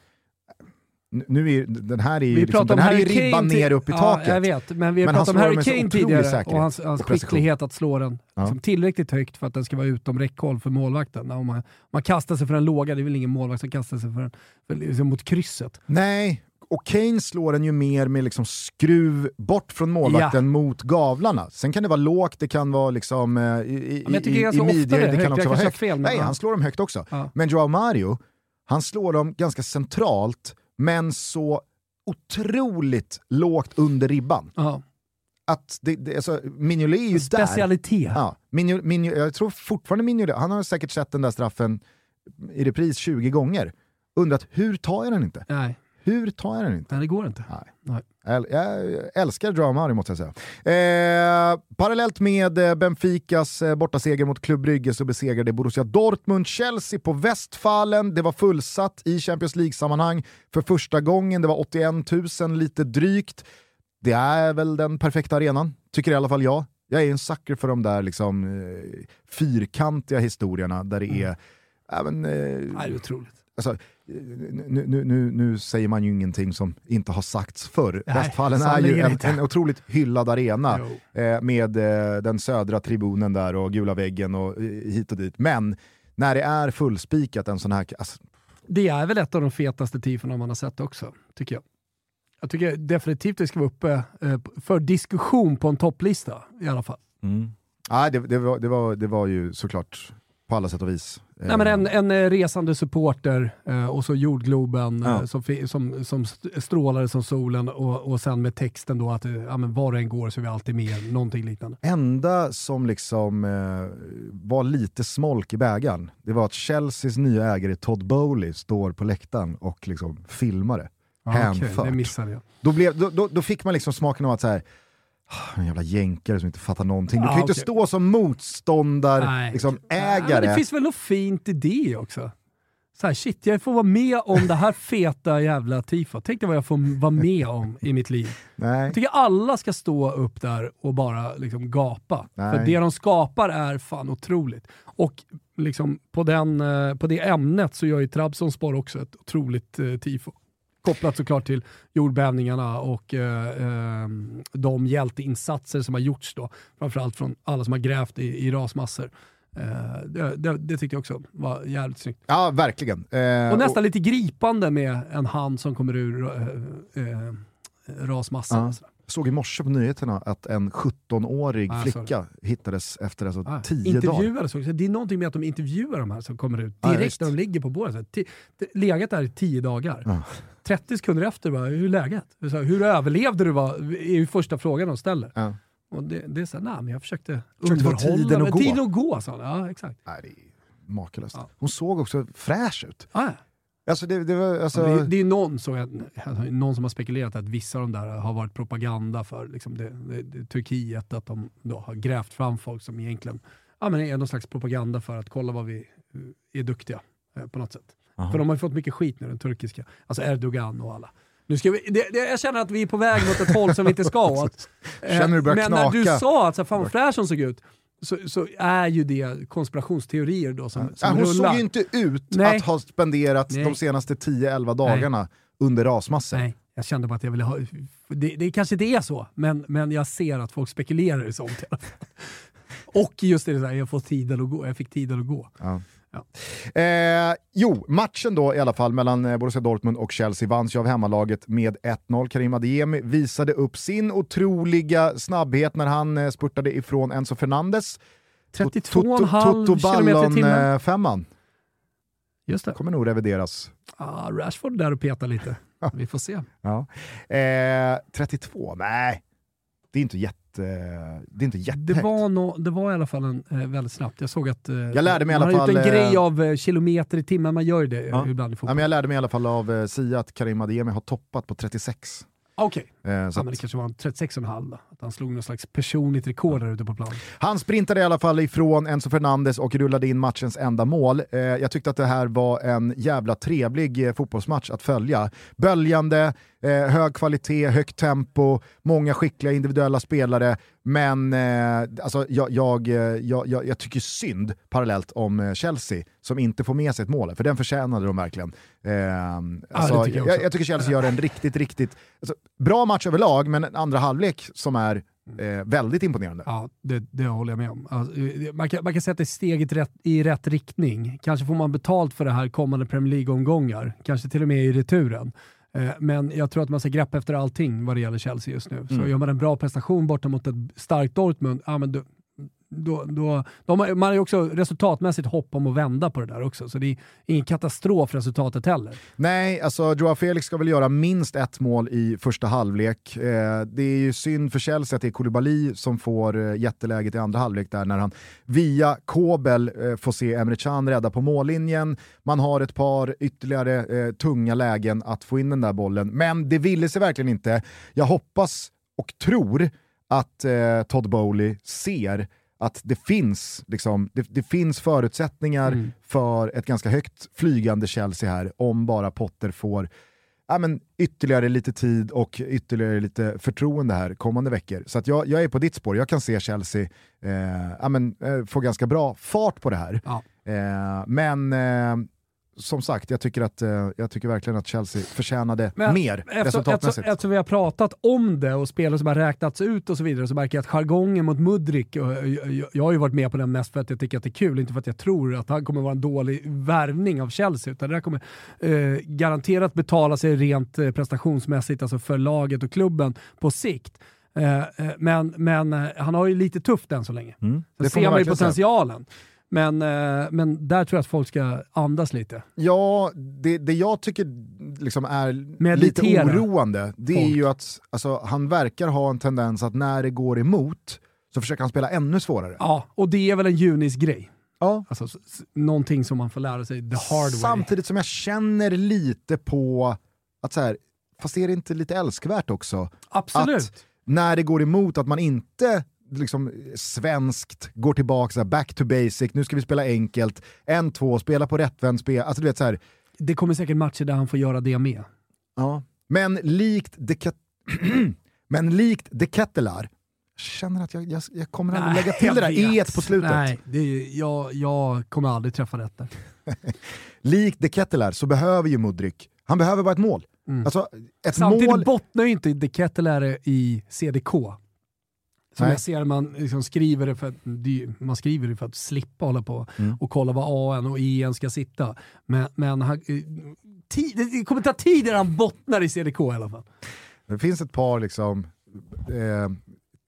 nu är, den här är ju liksom, den här är ribban ner upp i ja, taket. Jag vet, men vi har pratat om Harry Kane tidigare säkerhet och hans, hans och skicklighet att slå den Ja. liksom, tillräckligt högt för att den ska vara utom räckhåll för målvakten. Om man, om man kastar sig för en låga, det är väl ingen målvakt som kastar sig för en, för, liksom, mot krysset. Nej, och Kane slår den ju mer med liksom skruv bort från målvakten mot gavlarna. Sen kan det vara lågt, det kan vara liksom, eh, i, tycker i, i midjor, det det kan också vara högt. fel, Nej, ja. han slår dem högt också. Ja. Men Joao Mario, han slår dem ganska centralt, men så otroligt lågt under ribban. Ja. Att det, det, alltså, Mignolet är ju där. Specialitet. Ja, Migno, Migno, jag tror fortfarande Mignolet, han har säkert sett den där straffen i repris 20 gånger. Undrat, hur tar jag den inte? Nej. Hur tar jag den inte? Nej, det går inte. Nej. Nej. Jag, jag älskar drama måste jag säga. Eh, parallellt med eh, Benficas eh, bortaseger mot Club Brygge så besegrade Borussia Dortmund Chelsea på Westfalen. Det var fullsatt i Champions League-sammanhang för första gången. Det var 81 000 lite drygt. Det är väl den perfekta arenan, tycker i alla fall jag. Jag är en sucker för de där liksom, eh, fyrkantiga historierna där det är även, eh, det är otroligt. alltså, nu, nu, nu, nu säger man ju ingenting som inte har sagts förr. Nej, Västfallen är ju en, en otroligt hyllad arena eh, med eh, den södra tribunen där och gula väggen och eh, hit och dit. Men när det är fullspikat en sån här... Alltså, Det är väl ett av de fetaste tifona man har sett också, tycker jag. Jag tycker definitivt det ska vara uppe eh, för diskussion på en topplista i alla fall. nej, det, det, var, det, var, det var ju såklart på alla sätt och vis. Eh, Nej, men en, en eh, resande supporter eh, och så jordgloben eh, Ja. som, som, som st- strålade som solen och, och sen med texten då att eh, ja, men var det än går så är vi alltid med, någonting liknande. enda som liksom eh, var lite smolk i bägaren, det var att Chelseas nya ägare Todd Bowley står på läktaren och liksom filmar det. Okej, Hänfört. det missade jag. Då, blev, då, då, då fick man liksom smaken av att så här, "Ah, en jävla jänkare som inte fattar någonting. Du kan ju inte okej. stå som motståndar, Nej. liksom, ägare. det finns väl något fint i det också? Så här, shit, jag får vara med om det här feta jävla tifot. Tänk dig vad jag får vara med om i mitt liv. Nej. Jag tycker alla ska stå upp där och bara liksom gapa. Nej. För det de skapar är fan otroligt. Och liksom på, den, eh, på det ämnet så gör ju Trabzonspor också ett otroligt eh, tifo. Kopplat såklart till jordbävningarna och eh, eh, de hjälteinsatser som har gjorts då. Framförallt från alla som har grävt i, i rasmassor. Eh, det, det, det tyckte jag också var jävligt snyggt. Ja, verkligen. Eh, Och nästan lite gripande med en hand som kommer ur eh, rasmassan. Ja. Sådär. såg i morse på nyheterna att en 17-årig Ja, jag såg flicka hittades efter alltså Ah, 10 dagar. också. Det är någonting med att de intervjuar de här som kommer ut direkt visst. när de ligger på båret. Det- Legat där i 10 dagar. Ja. 30 sekunder efter, bara, hur är läget? Så här, hur överlevde du? Var, är ju första frågan de ställer. Ja. Och det, det är så här, nej men jag försökte, Försökte underhålla tiden att gå. Tiden att gå, sa han. Ja, exakt. Nej, det är makalöst. Hon såg också fräsch ut. Alltså, det, det var, alltså, det, är- det är någon, så, jag- alltså, någon som har spekulerat att vissa av de där har varit propaganda för liksom det, det, det, Turkiet, att de då har grävt fram folk som egentligen ja, men är någon slags propaganda för att kolla vad vi eh, är duktiga eh, på något sätt. Aha. För de har ju fått mycket skit nu, den turkiska. Alltså Erdogan och alla. Nu ska vi, det, det, jag känner att vi är på väg mot ett håll som vi inte ska åt. Eh, Känner du börjar Men när du sa att så, här, fan vad fräsch hon såg ut, så, så är ju det konspirationsteorier då som, ja, som hon rullar. såg ju inte ut Nej. att ha spenderat Nej. de senaste 10-11 dagarna under rasmassor. Nej, jag kände bara att jag ville ha... Det, det kanske inte är så, men, men jag ser att folk spekulerar i sånt. Och just det, så här, jag, får tiden att gå, jag fick tiden att gå. Ja. Ja. Eh, jo, matchen då i alla fall mellan eh, Borussia Dortmund och Chelsea vanns ju av hemmalaget med 1-0. Karim Adeyemi visade upp sin otroliga snabbhet när han eh, spurtade ifrån Enzo Fernandes. 32,5 kilometer i timmen. eh, femman Just det. kommer nog revideras. Ah, Rashford där och petar lite. Vi får se. Ja. Eh, 32, nej. Det är inte jätte... Det är inte Det jättehögt. var, no, det var i alla fall en, eh, väldigt snabbt. Jag såg att eh, Jag lärde mig i man alla har gjort fall, en eh, grej av eh, kilometer i timmen. Man gör ju det eh, Ja. ibland i Ja, fotboll. men jag lärde mig i alla fall av eh, Sia att Karim Adeyemi har toppat på 36. Okej, Eh, ja, så men det kanske var en 36,5 då. Att han slog någon slags personligt rekord där ute på plan. han sprintade i alla fall ifrån Enzo Fernandes och rullade in matchens enda mål. Eh, jag tyckte att det här var en jävla trevlig eh, fotbollsmatch att följa. Böljande, eh, hög kvalitet, högt tempo, många skickliga individuella spelare. Men eh, alltså, jag, jag, eh, jag, jag, jag tycker synd parallellt om Chelsea som inte får med sig ett mål, för den förtjänade de verkligen. Eh, alltså, tycker jag jag, tycker Chelsea gör en riktigt, riktigt alltså, bra match överlag, men en andra halvlek som är eh, väldigt imponerande. Ja, det, det håller jag med om. Alltså, eh, man, kan, man kan säga att det är steget rätt, i rätt riktning. Kanske får man betalt för det här kommande Premier League-omgångar. Kanske till och med i returen. Eh, Men jag tror att man ska greppa efter allting vad det gäller Chelsea just nu. Så Mm. gör man en bra prestation borta mot ett starkt Dortmund, ja, men då, då, då, de har, man har ju också resultatmässigt hopp om att vända på det där också. Så det är ingen katastrof resultatet heller. Nej, alltså Joao Felix ska väl göra minst ett mål i första halvlek. Eh, det är ju synd för Chelsea att det är Koulibaly som får eh, jätteläget i andra halvlek där när han via Kobel eh, får se Emre Can rädda på mållinjen. Man har ett par ytterligare eh, tunga lägen att få in den där bollen, men det ville sig verkligen inte. Jag hoppas och tror att eh, Todd Bowley ser att det finns, liksom, det, det finns förutsättningar Mm. för ett ganska högt flygande Chelsea här om bara Potter får ja, men, ytterligare lite tid och ytterligare lite förtroende här kommande veckor. Så att jag, jag är på ditt spår, jag kan se Chelsea eh, ja, men, eh, få ganska bra fart på det här. Ja. Eh, men eh, som sagt, jag tycker, att, eh, jag tycker verkligen att Chelsea förtjänade Men mer Eftersom, resultatmässigt. eftersom, eftersom vi har pratat om det och spelare som har räknats ut och så vidare så märker jag att jargongen mot Mudrik, jag, jag har ju varit med på den mest för att jag tycker att det är kul, inte för att jag tror att han kommer vara en dålig värvning av Chelsea, utan det där kommer eh, garanterat betala sig rent eh, prestationsmässigt, alltså för laget och klubben på sikt. Eh, eh, men men han har ju lite tufft än så länge. Mm, det ser man ju verkligen säga. Men, eh, men där tror jag att folk ska andas lite. Ja, det, det jag tycker liksom är lite Meditera. oroande, det är Folk. ju att alltså, han verkar ha en tendens att när det går emot så försöker han spela ännu svårare. Ja, och det är väl en Junis-grej. Ja. Alltså, någonting som man får lära sig the hard way. Samtidigt som jag känner lite på att så här, fast är det inte lite älskvärt också? Absolut. Att när det går emot att man inte liksom svenskt går tillbaka, så här, back to basic, nu ska vi spela enkelt, en, två, spela på rättvänd spel. Alltså du vet så här, Det kommer säkert matcher där han får göra det med. Ja. Men likt De, Ket- Men likt De Kettelar, jag känner att jag, jag, jag kommer aldrig lägga till det där e på slutet. Nej, det är, jag, jag kommer aldrig träffa rätt där. Likt De Kettelar så behöver ju Mudrik, han behöver bara ett mål. Mm. Alltså ett Samtidigt mål... bottnar ju inte De Kettelare i CDK. Som Nej. jag ser man liksom skriver det för att, man skriver det för att slippa hålla på Mm. och kolla var AN och EN ska sitta. Men, men han, eh, tid, det kommer ta tid innan han bottnar i CDK i alla fall. Det finns ett par liksom, eh,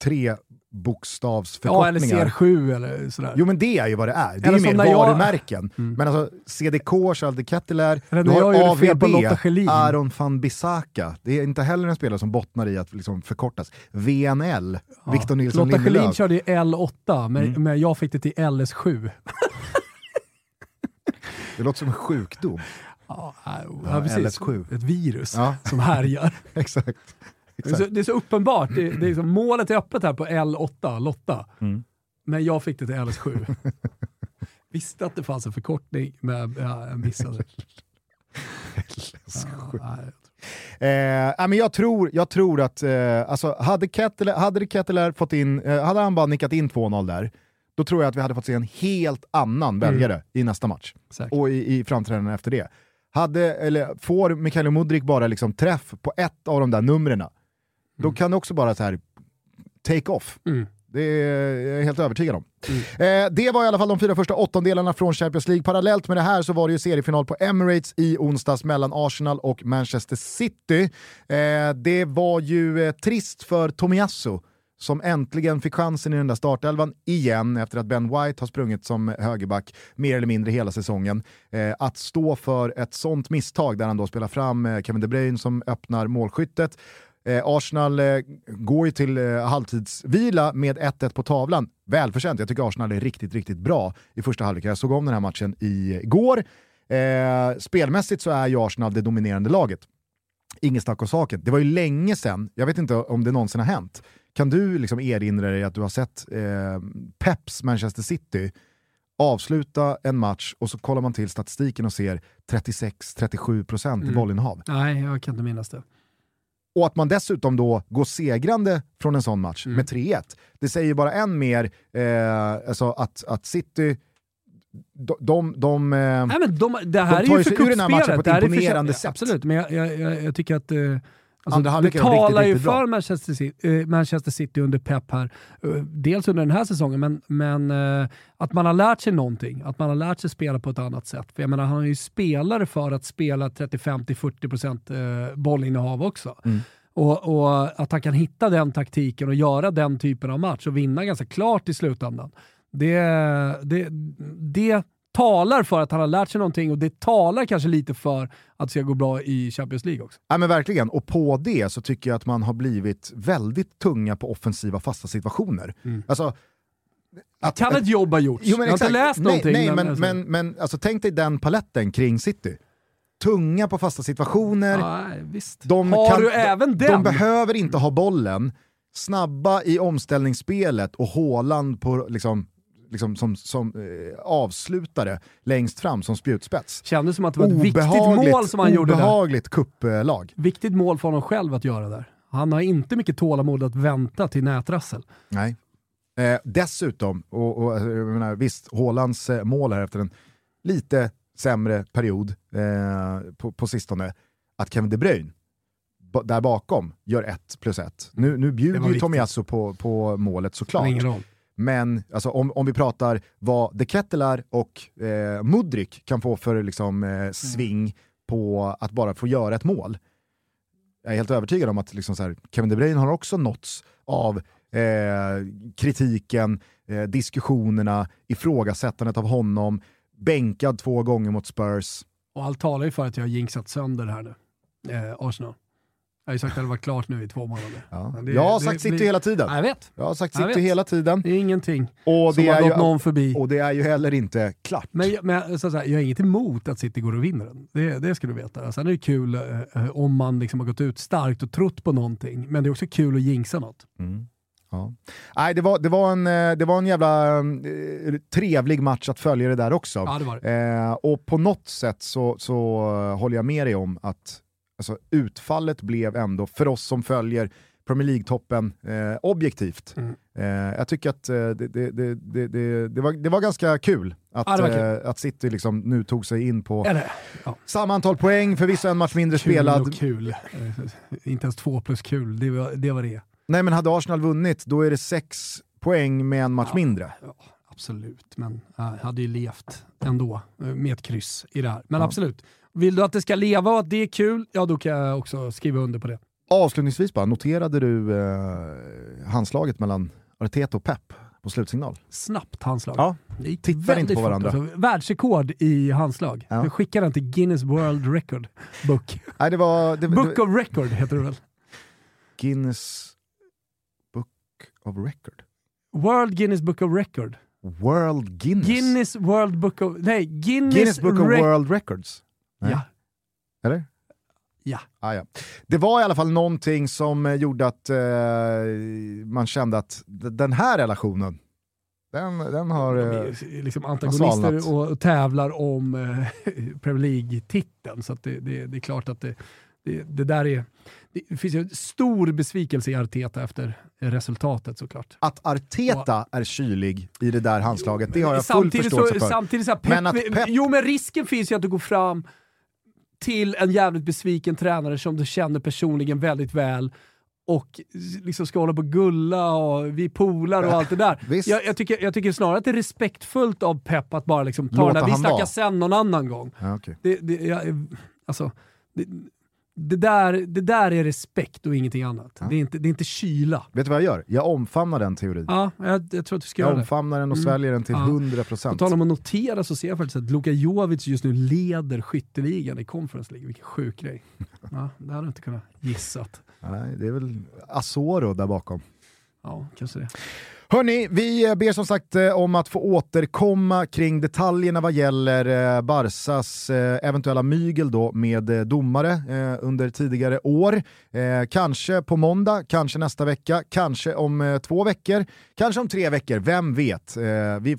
tre Ja, eller bokstavsförkortningar. CR7 eller sådär. Jo men det är ju vad det är, det är Eller ju som mer när jag- varumärken. Mm. Men alltså CDK, Charles de Kettelar, Eller du har AVB, Schelin. Aron van Bissaka. Det är inte heller en spelare som bottnar i att liksom förkortas. VNL, Ja. Victor Nilsson Lotta Schelin Lindelöf. körde ju L8, men, Mm. men jag fick det till LS7. Det låter som en sjukdom. Ja, ja, Ja, precis. LS7. Ett virus Ja, som härjar. exakt. Det är, så, det är så uppenbart. Det, det är liksom, målet är öppet här på L8, Lotta. Mm. Men jag fick det till LS7. Visste att det fanns en förkortning, men ja, jag missade. Ja. Eh, men jag, tror, jag tror att, eh, alltså, hade, Kettler, hade det Kettler fått in, eh, hade han bara nickat in 2-0 där, då tror jag att vi hade fått se en helt annan väljare i nästa match. Säkert. Och i, i framträdanden efter det. Hade, eller får Mikael Mudrik bara liksom träff på ett av de där numren, då kan det också bara så här take off. Mm. Det är jag helt övertygad om. Eh, det var i alla fall de fyra första åttondelarna från Champions League. Parallellt med det här så var det ju seriefinal på Emirates i onsdags mellan Arsenal och Manchester City. Eh, det var ju eh, trist för Tomiyasu som äntligen fick chansen i den där startelvan igen efter att Ben White har sprungit som högerback mer eller mindre hela säsongen. Eh, att stå för ett sånt misstag där han då spelar fram eh, Kevin De Bruyne som öppnar målskyttet Eh, Arsenal eh, går ju till eh, halvtidsvila med 1-1 på tavlan. Välförtjänt, jag tycker Arsenal är riktigt, riktigt bra i första halvlek. Jag såg om den här matchen igår. Eh, spelmässigt så är ju Arsenal det dominerande laget. Inget snack om saken. Det var ju länge sedan, jag vet inte om det någonsin har hänt, kan du liksom erinra dig att du har sett eh, Peps Manchester City avsluta en match och så kollar man till statistiken och ser 36-37% mm. i bollinnehav. Nej, jag kan inte minnas det. Och att man dessutom då går segrande från en sån match mm. med 3-1. Det säger ju bara än mer eh, alltså att, att City de, de, de, eh, Nej, men de, det här de tar är ju för ur den här matchen på ett imponerande sätt. Absolut, men jag, jag, jag tycker att eh, Alltså, det talar ju för Manchester City, äh, Manchester City, under Pep här. Uh, dels under den här säsongen, men, men uh, att man har lärt sig någonting. Att man har lärt sig spela på ett annat sätt. För jag menar, han är ju spelare för att spela 35-40% uh, bollinnehav också. Mm. Och, och, att han kan hitta den taktiken och göra den typen av match och vinna ganska klart i slutändan. Det, det, det talar för att han har lärt sig någonting och det talar kanske lite för att det ska gå bra i Champions League också. Ja men verkligen, och på det så tycker jag att man har blivit väldigt tunga på offensiva fasta situationer. Mm. Alltså, att, kan ett jobb ha gjorts? Jo, jag har inte läst nej, någonting. Nej, men, men, alltså. men, men alltså, tänk dig den paletten kring City. Tunga på fasta situationer. Ja, de har kan, du även den? De behöver inte ha bollen, snabba i omställningsspelet och Håland på liksom, liksom som, som eh, avslutare längst fram som spjutspets. Kändes som att det var ett viktigt mål som han gjorde där. Obehagligt kupplag. Viktigt mål för honom själv att göra där. Han har inte mycket tålamod att vänta till nätrassel. Nej. Eh, dessutom, och, och jag menar, visst, Hålands eh, mål här efter en lite sämre period eh, på, på sistone, att Kevin De Bruyne där bakom gör 1 plus 1. Nu, nu bjuder ju Tomiyasu på, på målet såklart. Men alltså, om, om vi pratar vad De Kettelar och eh, Mudrik kan få för liksom, eh, mm. sving mm. på att bara få göra ett mål. Jag är helt övertygad om att liksom, så här, Kevin De Bruyne har också nåtts av eh, kritiken, eh, diskussionerna, ifrågasättandet av honom, bänkad två gånger mot Spurs. Och allt talar ju för att jag har jinxat sönder här nu, eh, Arsenal. Jag har ju sagt att det var klart nu i två månader. Ja. Det, jag har sagt City hela tiden. Jag vet. Jag har sagt City hela tiden. Det är ingenting och som det har gått ju, någon förbi. Och det är ju heller inte klart. Men, men så, så här, jag har inget emot att City går och vinner den. Det, det ska du veta. Sen är det kul eh, om man liksom har gått ut starkt och trott på någonting. Men det är också kul att jinxa något. Mm. Ja. Nej, det, var, det, var en, eh, det var en jävla eh, trevlig match att följa det där också. Ja, det var det. Eh, och på något sätt så, så håller jag med dig om att alltså, utfallet blev ändå, för oss som följer Premier League-toppen eh, objektivt. Mm. Eh, jag tycker att eh, det, det, det, det, var, det var ganska kul att, ja, kul. Eh, att City liksom nu tog sig in på ja. samma antal poäng, förvisso en match mindre kul spelad. Kul. Eh, inte ens två plus kul, det var det. Var det. Nej men hade Arsenal vunnit, då är det sex poäng med en match ja, mindre. absolut, men jag hade ju levt ändå eh, med ett kryss i det här. Men absolut, vill du att det ska leva och att det är kul, ja då kan jag också skriva under på det. Avslutningsvis bara, noterade du eh, handslaget mellan Arteta och Pep på slutsignal? Snabbt handslag. Ja, tittar inte på varandra. Alltså, världsrekord i handslag. Ja. Vi skickar den till Guinness World Record Book. Nej, det var, det, Book of Record heter det väl? Guinness Book of Record? World Guinness Book of Record. World Guinness? Guinness World Book of... Nej, Guinness, Guinness Book of Re World Records. Nej. Ja. Eller? Ja. Ah, ja. Det var i alla fall någonting som eh, gjorde att eh, man kände att den här relationen, den, den har De är eh, liksom antagonister och tävlar om eh, Premier League-titeln. Så det, det, det, är klart att det, det, där är... Det finns ju en stor besvikelse i Arteta efter resultatet såklart. Att Arteta och, är kylig i det där handslaget, det har jag full förståelse för. Samtidigt så här, Pep, men att Pep, jo men risken finns ju att du går fram till en jävligt besviken tränare som du känner personligen väldigt väl och liksom ska hålla på och gulla och vi polar och allt det där. Jag, jag, tycker, jag tycker snarare att det är respektfullt av Pep att bara liksom ta Låta den där, vi snackar sen någon annan gång. Ja, okay. det, det, jag, alltså, det, det där, det där är respekt och ingenting annat. Ja. Det, är inte, det är inte kyla. Vet du vad jag gör? Jag omfamnar den teorin. Ja, jag, jag tror att du ska jag göra det. omfamnar den och mm. sväljer den till ja. 100%. På tal om att notera så ser jag faktiskt att Luka Jovic just nu leder skytteligan i Conference League. Vilken sjuk grej. Ja, det hade du inte kunnat gissat. Nej, det är väl Asoro där bakom. Ja, kanske det. Hörni, vi ber som sagt eh, om att få återkomma kring detaljerna vad gäller eh, Barsas eh, eventuella mygel då med domare under tidigare år. Kanske på måndag, kanske nästa vecka, kanske om två veckor, kanske om tre veckor, vem vet?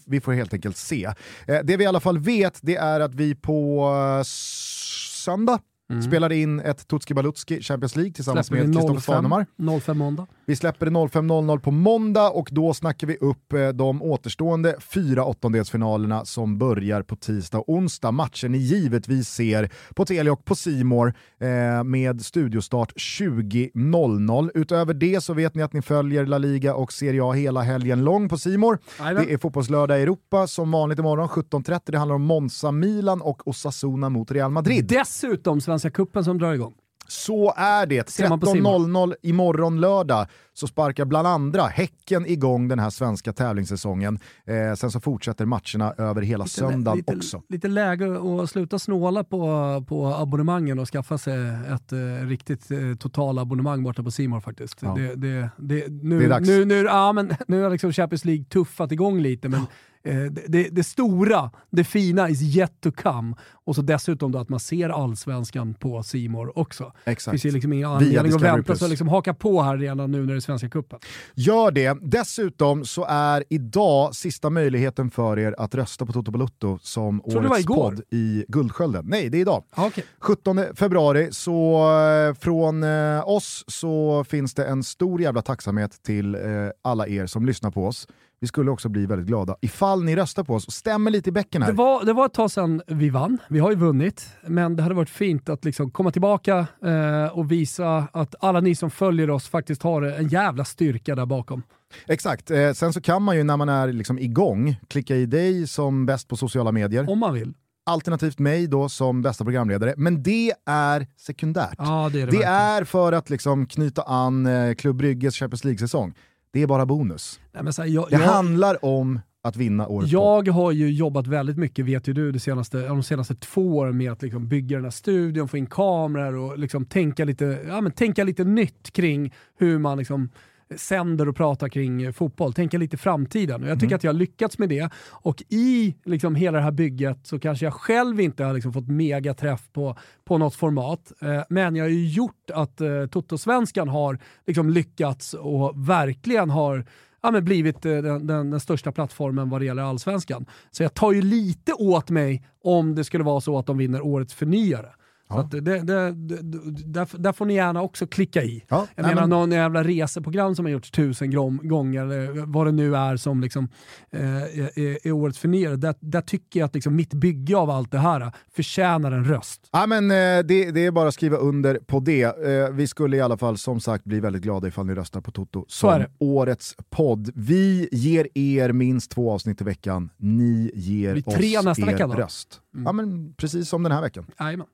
Vi, får helt enkelt se. Det vi i alla fall vet det är att vi på söndag Mm. Spelade in ett Tutski Balutski Champions League tillsammans med Kristoffer Svanemar. 05 måndag. Vi släpper det 05.00 på måndag och då snackar vi upp eh, de återstående fyra åttondelsfinalerna som börjar på tisdag och onsdag. Matchen ni givetvis ser på Telia och på Simor eh, med studiostart 20.00. Utöver det så vet ni att ni följer La Liga och Serie A hela helgen lång på Simor. Det är Fotbollslördag i Europa som vanligt imorgon 17.30. Det handlar om Monza, Milan och Osasuna mot Real Madrid. Dessutom Svenska Kuppen som drar igång. Så är det. 13.00 imorgon lördag så sparkar bland andra Häcken igång den här svenska tävlingssäsongen. Eh, sen så fortsätter matcherna över hela lite, söndagen lite, också. Lite läge att sluta snåla på, på abonnemangen och skaffa sig ett eh, riktigt eh, totalabonnemang borta på Simor faktiskt. Ja. Det, det, det, nu, det är dags. Nu, nu, ja, men, nu har liksom Champions League tuffat igång lite, men Eh, det, det, stora, det fina is yet to come. Och så dessutom då att man ser allsvenskan på Simor också. Exakt. Det finns ju liksom ingen anledning att vänta, så liksom haka på här redan nu när det är Svenska cupen. Gör det. Dessutom så är idag sista möjligheten för er att rösta på Toto Balutto som årets podd i Guldskölden. Nej, det är idag. Ah, okay. 17 februari, så eh, från eh, oss så finns det en stor jävla tacksamhet till eh, alla er som lyssnar på oss. Vi skulle också bli väldigt glada ifall ni röstar på oss och stämmer lite i bäcken här. Det var, det var ett tag sedan vi vann, vi har ju vunnit, men det hade varit fint att liksom komma tillbaka eh, och visa att alla ni som följer oss faktiskt har en jävla styrka där bakom. Exakt, eh, sen så kan man ju när man är liksom igång klicka i dig som bäst på sociala medier. Om man vill alternativt mig då som bästa programledare. Men det är sekundärt. Ja, det är, det det är för att liksom knyta an eh, Klubb Brygges Champions League-säsong. Det är bara bonus. Nej, här, jag, det jag, handlar om att vinna året Jag på. har ju jobbat väldigt mycket, vet ju du, de senaste, de senaste två åren med att liksom bygga den här studion, få in kameror och liksom tänka, lite, ja, men tänka lite nytt kring hur man liksom sänder och pratar kring fotboll, tänka lite framtiden. Och jag tycker mm. att jag har lyckats med det. Och i liksom hela det här bygget så kanske jag själv inte har liksom fått megaträff på, på något format. Eh, men jag har ju gjort att eh, Toto-svenskan har liksom lyckats och verkligen har ja, men blivit eh, den, den, den, största plattformen vad det gäller allsvenskan. Så jag tar ju lite åt mig om det skulle vara så att de vinner årets förnyare. Ja. Så det, det, det, där, där, får ni gärna också klicka i. Ja, jag menar men... någon jävla reseprogram som har gjorts tusen gånger, eller vad det nu är som liksom, eh, är, är årets förnyare. Där, där tycker jag att liksom mitt bygge av allt det här förtjänar en röst. Ja, men, eh, det, det, är bara att skriva under på det. Eh, vi skulle i alla fall som sagt bli väldigt glada ifall ni röstar på Toto som årets podd. Vi ger er minst två avsnitt i veckan. Ni ger oss er vecka då. röst. Mm. Ja, men precis som den här veckan. Amen.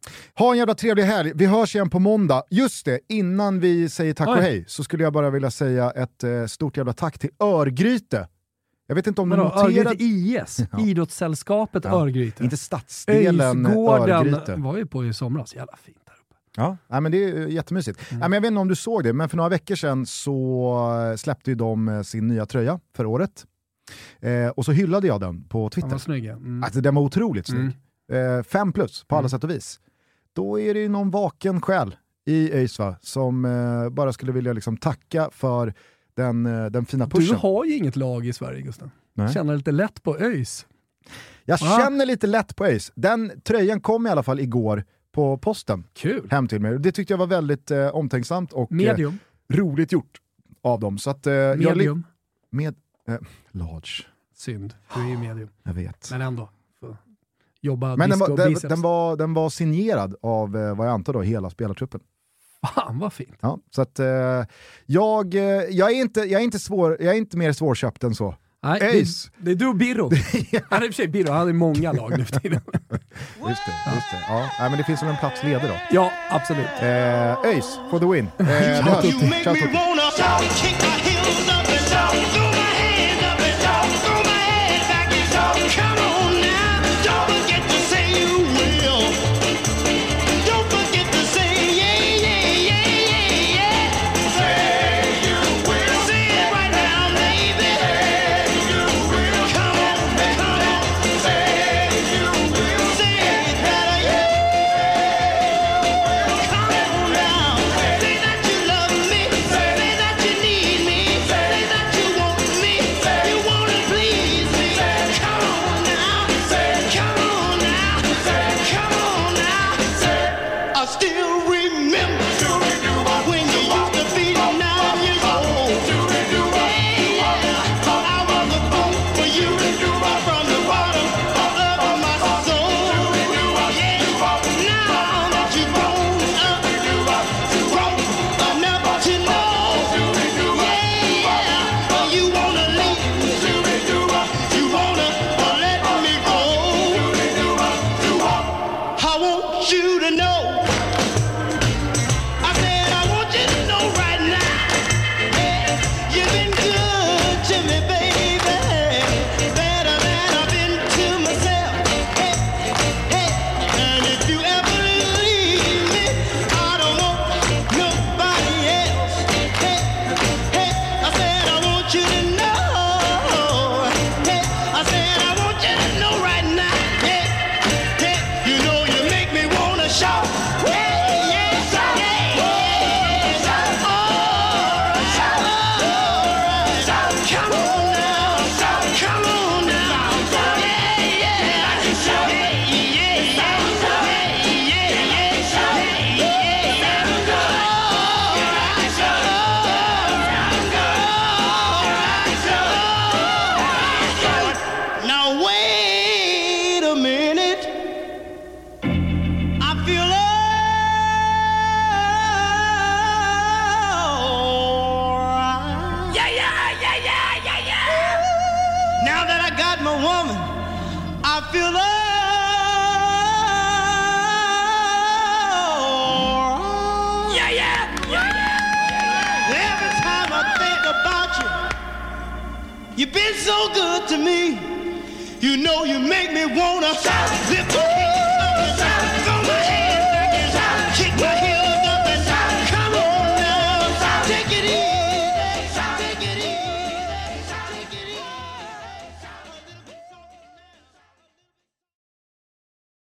Ha en jävla trevlig helg. Vi hörs igen på måndag. Just det, innan vi säger tack Oj. och hej så skulle jag bara vilja säga ett eh, stort jävla tack till Örgryte. Jag vet inte om du noterade... Örgryte IS, ja. idrottssällskapet ja. Örgryte. Inte stadsdelen Örgryte. var ju på i somras, jävla fint. Ja, nej, men det är jättemysigt. Mm. Men jag vet inte om du såg det, men för några veckor sedan så släppte ju de eh, sin nya tröja för året. Eh, och så hyllade jag den på Twitter. Den var snygg, ja. mm. alltså, den var otroligt snygg. Mm eh, fem plus på alla mm. sätt och vis. Då är det ju någon vaken själ i ÖIS som eh, bara skulle vilja liksom tacka för den, eh, den fina pushen. Du har ju inget lag i Sverige Gustav. Nej. Känner lite lätt på ÖIS. Jag ah. känner lite lätt på ÖIS. Den tröjan kom i alla fall igår på posten Kul. hem till mig. Det tyckte jag var väldigt eh, omtänksamt och eh, roligt gjort av dem. Så att, eh, medium. med, eh, large. Synd, du är ju medium. Jag vet. Men ändå jobba Men den var, den, den, var, den var signerad av, eh, vad jag antar då, hela spelartruppen. Fan vad fint. Ja, så att, eh, jag, eh, jag, är inte, jag, är inte svår, jag är inte mer svårköpt än så. Nej, det, det, är du och Birro. Han är i och för sig Birro, han har många lag nu för tiden. just det, just det. Ja, nej, men det finns väl en plats ledig då? Ja, absolut. Eh, ÖIS for the win. Eh. Ciao tutti.